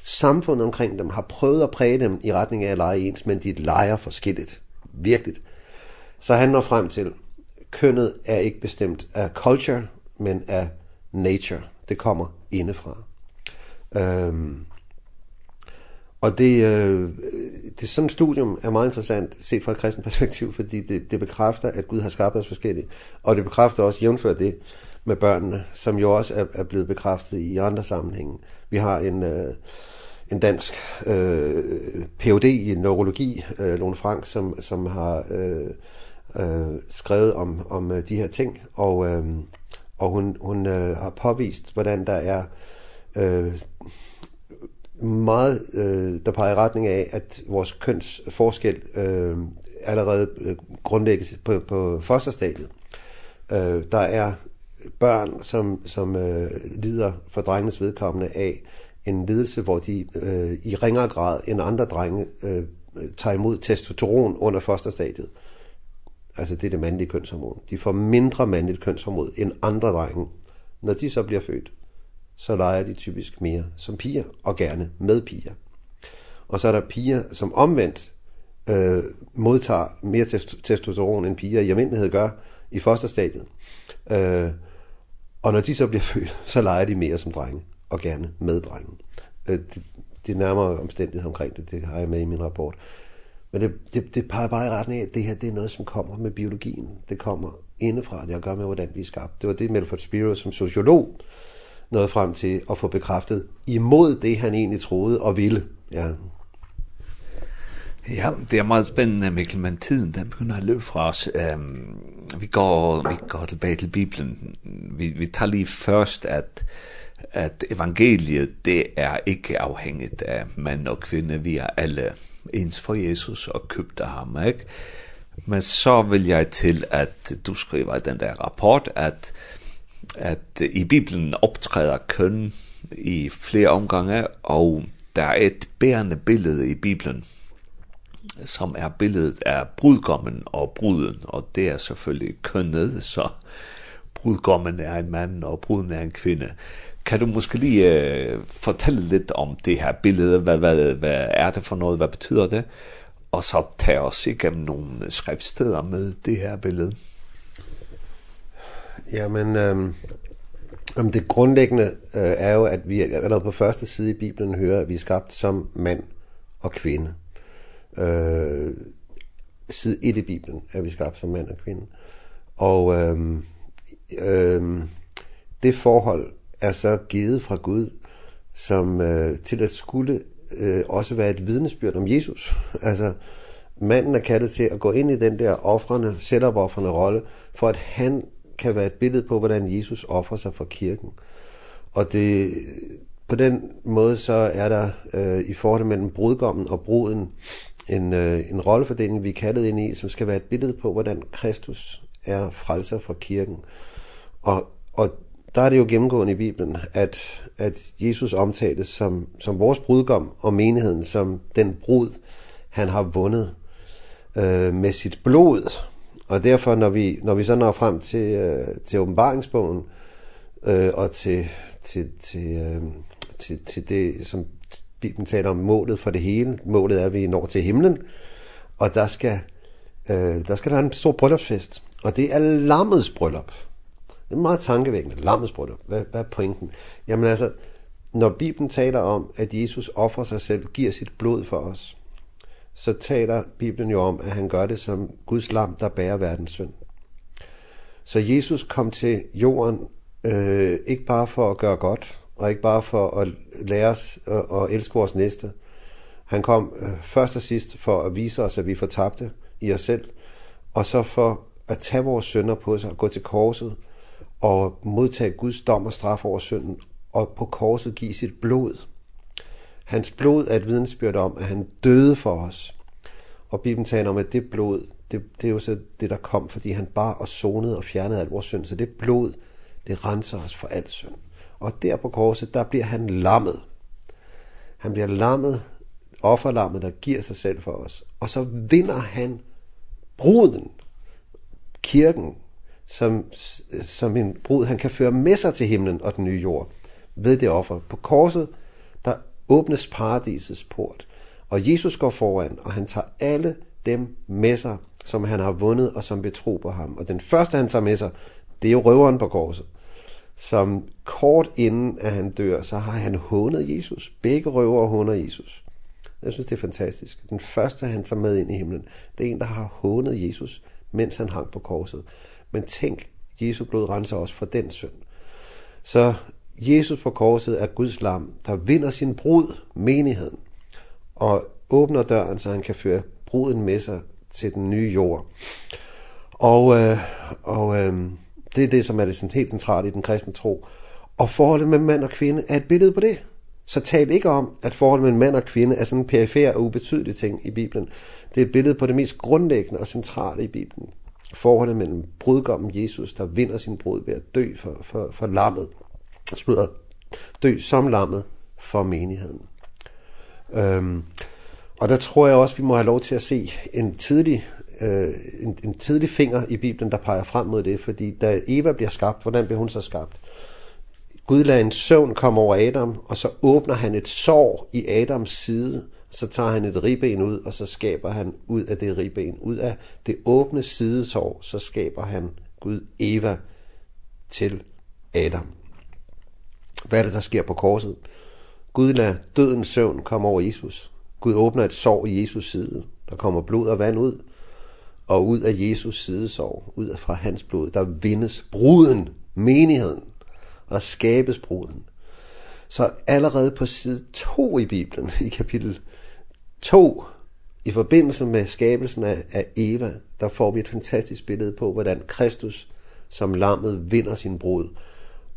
Samfundet omkring dem har prøvet at præge dem i retning af at lege ens, men de leger forskelligt. Virkelig. Så han når frem til, kønnet er ikke bestemt af culture, men af nature. Det kommer indefra. Øhm, og det, øh, det sådan studium er meget interessant set fra et kristent perspektiv, fordi det, det bekræfter, at Gud har skabt os forskellige. Og det bekræfter også jævnfør det med børnene, som jo også er, er blevet bekræftet i andre sammenhænge. Vi har en... Øh, en dansk øh, PhD i neurologi, øh, Lone Frank, som, som har øh, øh, skrevet om, om de her ting, og, øh, og hun, hun øh, har påvist, hvordan der er øh, meget, øh, der peger i retning af, at vores køns forskel øh, allerede grundlægges på, på fosterstadiet. Øh, der er børn, som, som øh, lider for drengenes vedkommende af en lidelse, hvor de øh, i ringere grad end andre drenge øh, tager imod testosteron under fosterstadiet. Øh, altså det er det mandlige kønshormon, de får mindre mandligt kønshormon end andre drenge. Når de så bliver født, så leger de typisk mere som piger, og gerne med piger. Og så er der piger, som omvendt øh, modtager mere testosteron end piger i almindelighed gør i fosterstadiet. Øh, og når de så bliver født, så leger de mere som drenge, og gerne med drenge. Øh, det, det er nærmere omstændighed omkring det, det har jeg med i min rapport. Men det, det, det peger bare i retning af, at det her det er noget, som kommer med biologien. Det kommer indefra, det har at gøre med, hvordan vi er skabt. Det var det, Melford Spiro som sociolog nåede frem til at få bekræftet imod det, han egentlig troede og ville. Ja. Ja, det er meget spændende, Mikkel, men tiden den begynder at løbe fra os. Um, vi, går, vi går tilbage til Bibelen. Vi, vi tager lige først, at at evangeliet, det er ikke afhængigt af mand og kvinde. Vi er alle ens for Jesus og købte ham, ikke? Men så vil jeg til at du skriver i den der rapport, at, at i Bibelen optræder køn i flere omgange, og der er et bærende billede i Bibelen, som er billedet af brudgommen og bruden, og det er selvfølgelig kønnet, så brudgommen er en mand, og bruden er en kvinde. Kan du måske lige uh, fortælle lidt om det her billede? Hvad, hvad, hvad er det for noget? Hvad betyder det? Og så tage os igennem nogle skriftsteder med det her billede. Jamen, øh, jamen det grundlæggende øh, er jo, at vi allerede på første side i Bibelen hører, at vi er skabt som mand og kvinde. Øh, side 1 i Bibelen er vi skabt som mand og kvinde. Og øh, øh, det forhold, er så givet fra Gud som øh, til at skulle øh, også være et vidnesbyrd om Jesus. *laughs* altså manden er kaldet til at gå ind i den der offrende, selvopoffrende rolle, for at han kan være et billede på, hvordan Jesus offrer sig for kirken. Og det, på den måde så er der øh, i forhold mellem brudgommen og bruden en, øh, en rollefordeling, vi er kaldet ind i, som skal være et billede på, hvordan Kristus er frelser for kirken. Og, og der er det jo gennemgående i Bibelen, at, at Jesus omtales som, som vores brudgom og menigheden, som den brud, han har vundet øh, med sit blod. Og derfor, når vi, når vi så når frem til, øh, til åbenbaringsbogen, øh, og til, til, til, øh, til, til det, som Bibelen taler om målet for det hele, målet er, at vi når til himlen, og der skal, øh, der skal der en stor bryllupsfest. Og det er lammets bryllup. Det er meget tankevækkende. Lammesbrød, hvad, hvad er pointen? Jamen altså, når Bibelen taler om, at Jesus offrer sig selv, giver sit blod for os, så taler Bibelen jo om, at han gør det som Guds lam, der bærer verdens synd. Så Jesus kom til jorden, øh, ikke bare for at gøre godt, og ikke bare for at lære os og elske vores næste. Han kom øh, først og sidst for at vise os, at vi fortabte i os selv, og så for at tage vores synder på sig og gå til korset, og modtage Guds dom og straf over synden, og på korset give sit blod. Hans blod er et vidensbyrd om, at han døde for os. Og Bibelen taler om, at det blod, det, det er jo så det, der kom, fordi han bar og sonede og fjernede al vores synd. Så det blod, det renser os for al synd. Og der på korset, der bliver han lammet. Han bliver lammet, offerlammet, der giver sig selv for os. Og så vinder han bruden, kirken, som, som en brud han kan føre med sig til himlen og den nye jord ved det offer. På korset, der åbnes paradisets port, og Jesus går foran, og han tager alle dem med sig, som han har vundet og som betrober ham. Og den første, han tager med sig, det er jo røveren på korset, som kort inden, at han dør, så har han hånet Jesus. Begge røver håner Jesus. Jeg synes, det er fantastisk. Den første, han tager med ind i himlen, det er en, der har hånet Jesus, mens han hang på korset. Men tænk, Jesu blod renser os for den synd. Så Jesus på korset er Guds lam, der vinder sin brud, menigheden, og åbner døren, så han kan føre bruden med sig til den nye jord. Og, øh, og øh, det er det, som er det helt centralt i den kristne tro. Og forholdet mellem mand og kvinde er et billede på det. Så tal ikke om, at forholdet mellem mand og kvinde er sådan en perifær og ubetydelig ting i Bibelen. Det er et billede på det mest grundlæggende og centrale i Bibelen forholdet mellem brudgommen Jesus, der vinder sin brud ved at dø for, for, for lammet, slutter dø som lammet for menigheden. Øhm, og der tror jeg også, vi må have lov til at se en tidlig, øh, en, en tidlig finger i Bibelen, der peger frem mod det, fordi da Eva bliver skabt, hvordan bliver hun så skabt? Gud lader en søvn komme over Adam, og så åbner han et sår i Adams side, så tager han et ribben ud, og så skaber han ud af det ribben, ud af det åbne sidesår, så skaber han Gud Eva til Adam. Hvad er det, der sker på korset? Gud lader dødens søvn komme over Jesus. Gud åbner et sår i Jesus side. Der kommer blod og vand ud. Og ud af Jesus sidesår, ud fra hans blod, der vindes bruden, menigheden. Og skabes bruden. Så allerede på side 2 i Bibelen, i kapitel To, i forbindelse med skabelsen af, af Eva, der får vi et fantastisk billede på, hvordan Kristus som lammet vinder sin brud.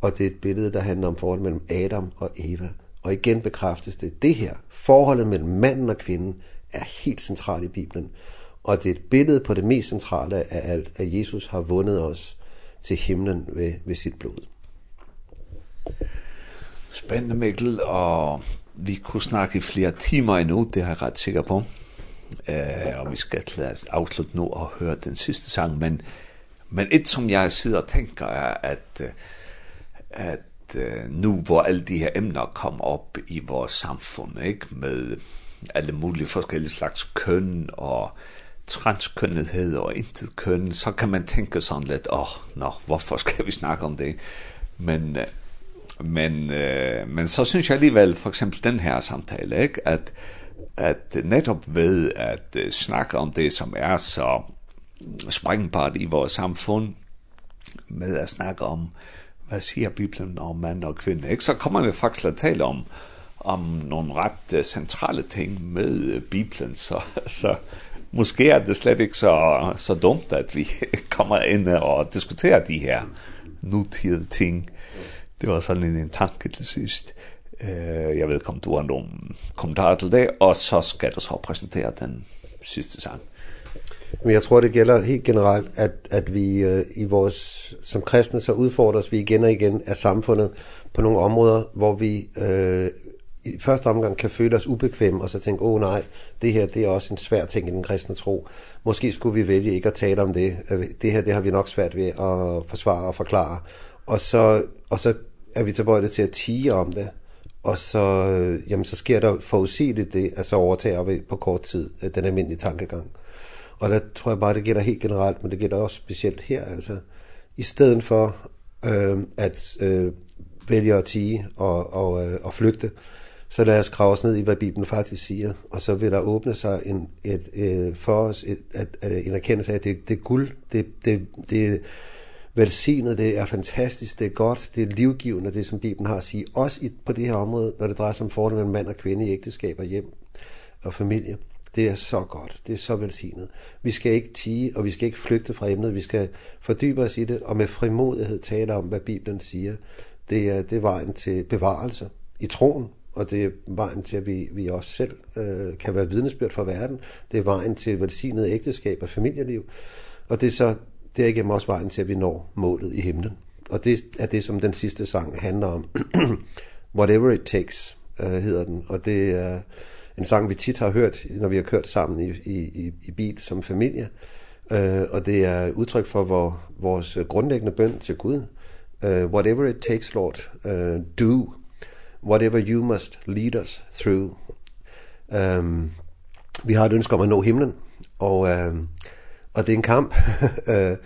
Og det er et billede, der handler om forholdet mellem Adam og Eva. Og igen bekræftes det, det her, forholdet mellem manden og kvinden, er helt centralt i Bibelen. Og det er et billede på det mest centrale af alt, at Jesus har vundet os til himlen ved, ved sit blod. Spændende, Mikkel, og Vi kunne snakke i flere timer endnu, det er jeg ret sikker på. Uh, og vi skal lade os afslutte nu og høre den sidste sang, men, men et som jeg sidder og tænker er, at, at nu hvor alle de her emner kom op i vores samfund, ikke? med alle mulige forskellige slags køn og transkønnethed og intet køn, så kan man tænke sådan lidt, åh, oh, nå, hvorfor skal vi snakke om det? Men Men eh, men så synes jeg alligevel for eksempel den her samtale, ikke? At at netop ved at uh, snakke om det som er så springbart i vores samfund med at snakke om hvad siger Bibelen om mand og kvinde, ikke? Så kommer vi faktisk at tale om om nogle ret uh, centrale ting med uh, Bibelen, *laughs* så så måske er det slet ikke så så dumt at vi *laughs* kommer ind og diskuterer de her nutidige ting Det var sådan en, en tanke til sidst. Uh, jeg ved ikke, om du har nogle kommentarer til det, og så skal du så præsentere den sidste sang. Men jeg tror, det gælder helt generelt, at, at vi uh, i vores, som kristne så udfordres vi igen og igen af samfundet på nogle områder, hvor vi øh, i første omgang kan føle os ubekvemme og så tænke, åh oh, nej, det her det er også en svær ting i den kristne tro. Måske skulle vi vælge ikke at tale om det. Det her det har vi nok svært ved at forsvare og forklare og så, og så er vi tilbøjelige til at tige om det, og så, jamen, så sker der forudsigeligt det, at så overtager vi på kort tid den almindelige tankegang. Og der tror jeg bare, det gælder helt generelt, men det gælder også specielt her, altså. I stedet for øh, at øh, vælge at tige og, og, øh, og flygte, så lad os grave os ned i, hvad Bibelen faktisk siger, og så vil der åbne sig en, et, et, for os et, at, at, en erkendelse af, at det, det er guld, det, det, det, velsignet, det er fantastisk, det er godt, det er livgivende, det som Bibelen har at sige, også i, på det her område, når det drejer sig om forholdet mellem mand og kvinde i ægteskab og hjem og familie. Det er så godt, det er så velsignet. Vi skal ikke tige, og vi skal ikke flygte fra emnet, vi skal fordybe os i det, og med frimodighed tale om, hvad Bibelen siger. Det er, det er vejen til bevarelse i troen, og det er vejen til, at vi, vi også selv øh, kan være vidnesbyrd for verden. Det er vejen til velsignet ægteskab og familieliv. Og det er så derigennem også vejen til, at vi når målet i himlen. Og det er det, som den sidste sang handler om. *clears throat* Whatever it takes, uh, hedder den. Og det er en sang, vi tit har hørt, når vi har kørt sammen i, i, i bil som familie. Uh, og det er udtryk for vor, vores grundlæggende bøn til Gud. Uh, whatever it takes, Lord, uh, do. Whatever you must lead us through. Ehm um, vi har et ønske om at nå himlen, og ehm um, og det er en kamp, *laughs* øh,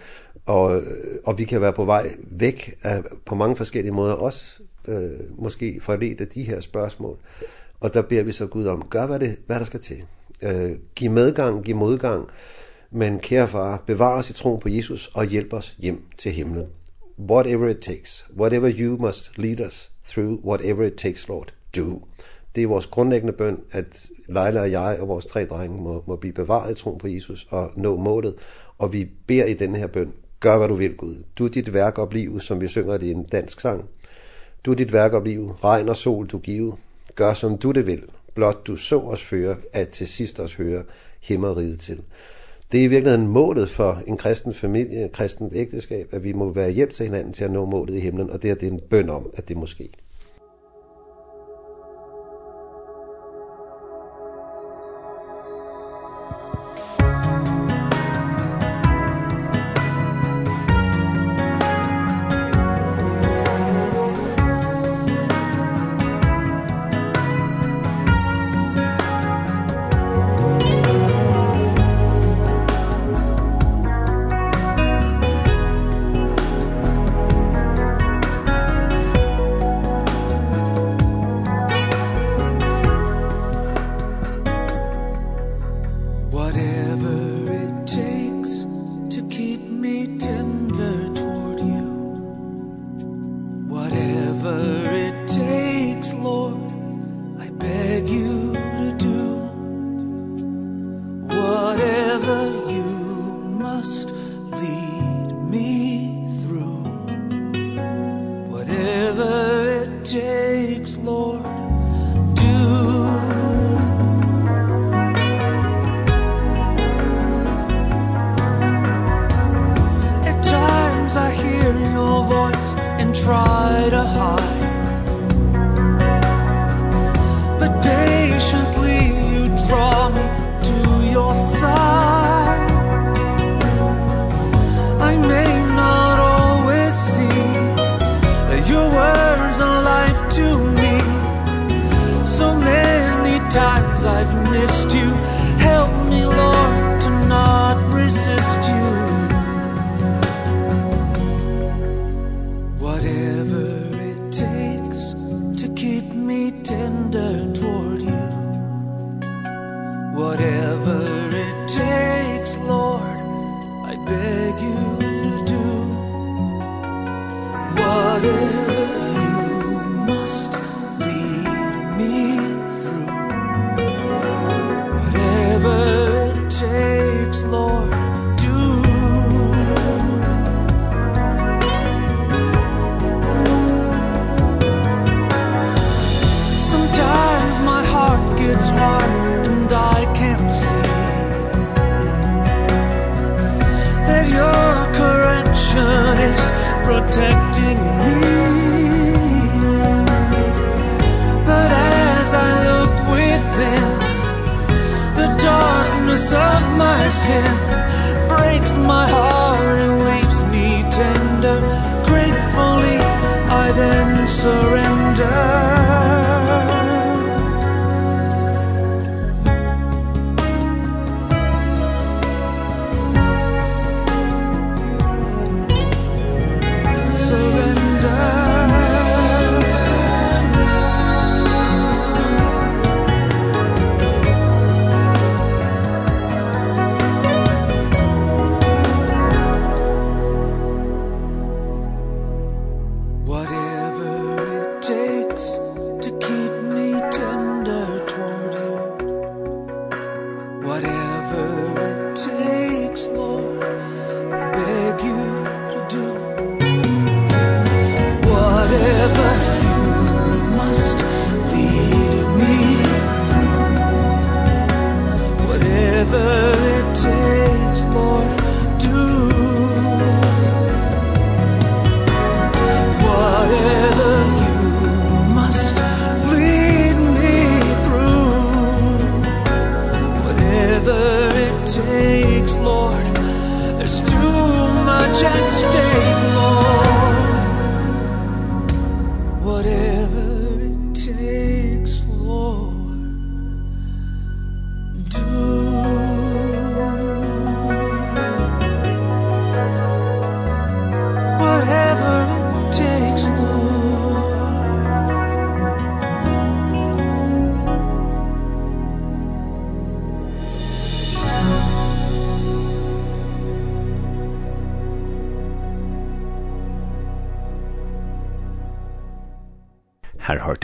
og, og vi kan være på vej væk af, på mange forskellige måder, også øh, måske forledt af de her spørgsmål. Og der beder vi så Gud om, gør hvad, det, hvad der skal til. Øh, giv medgang, giv modgang, men kære far, bevar os i troen på Jesus og hjælp os hjem til himlen. Whatever it takes, whatever you must lead us through, whatever it takes, Lord, do det er vores grundlæggende bøn, at Leila og jeg og vores tre drenge må, må blive bevaret i troen på Jesus og nå målet. Og vi beder i denne her bøn, gør hvad du vil Gud. Du er dit værk og liv, som vi synger det i en dansk sang. Du er dit værk og liv, regn og sol du give, gør som du det vil. Blot du så os føre, at til sidst os høre himmeriget til. Det er i virkeligheden målet for en kristen familie, en kristent ægteskab, at vi må være hjælp til hinanden til at nå målet i himlen, og det er det en bøn om, at det må ske.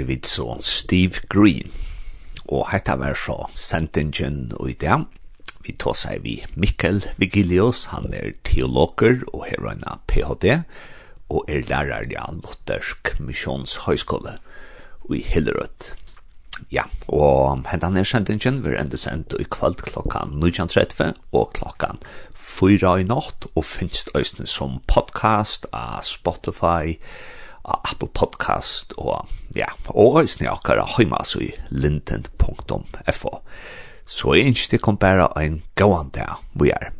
vid så Steve Green. Og hetta var så sentingen og i det. Vi tar seg vi Mikkel Vigilius, han er teologer og her er PhD, og er lærer i en luthersk misjonshøyskole i Hillerød. Ja, og hentan er sentingen vil enda sendt i kveld klokkan 19.30 og klokkan 4 i natt, og finst øyne som podcast av Spotify, og Apple Podcast og ja, og høysene akkara heima så i linden.fo. Så jeg ønsker det kom bare en gåan dag vi er.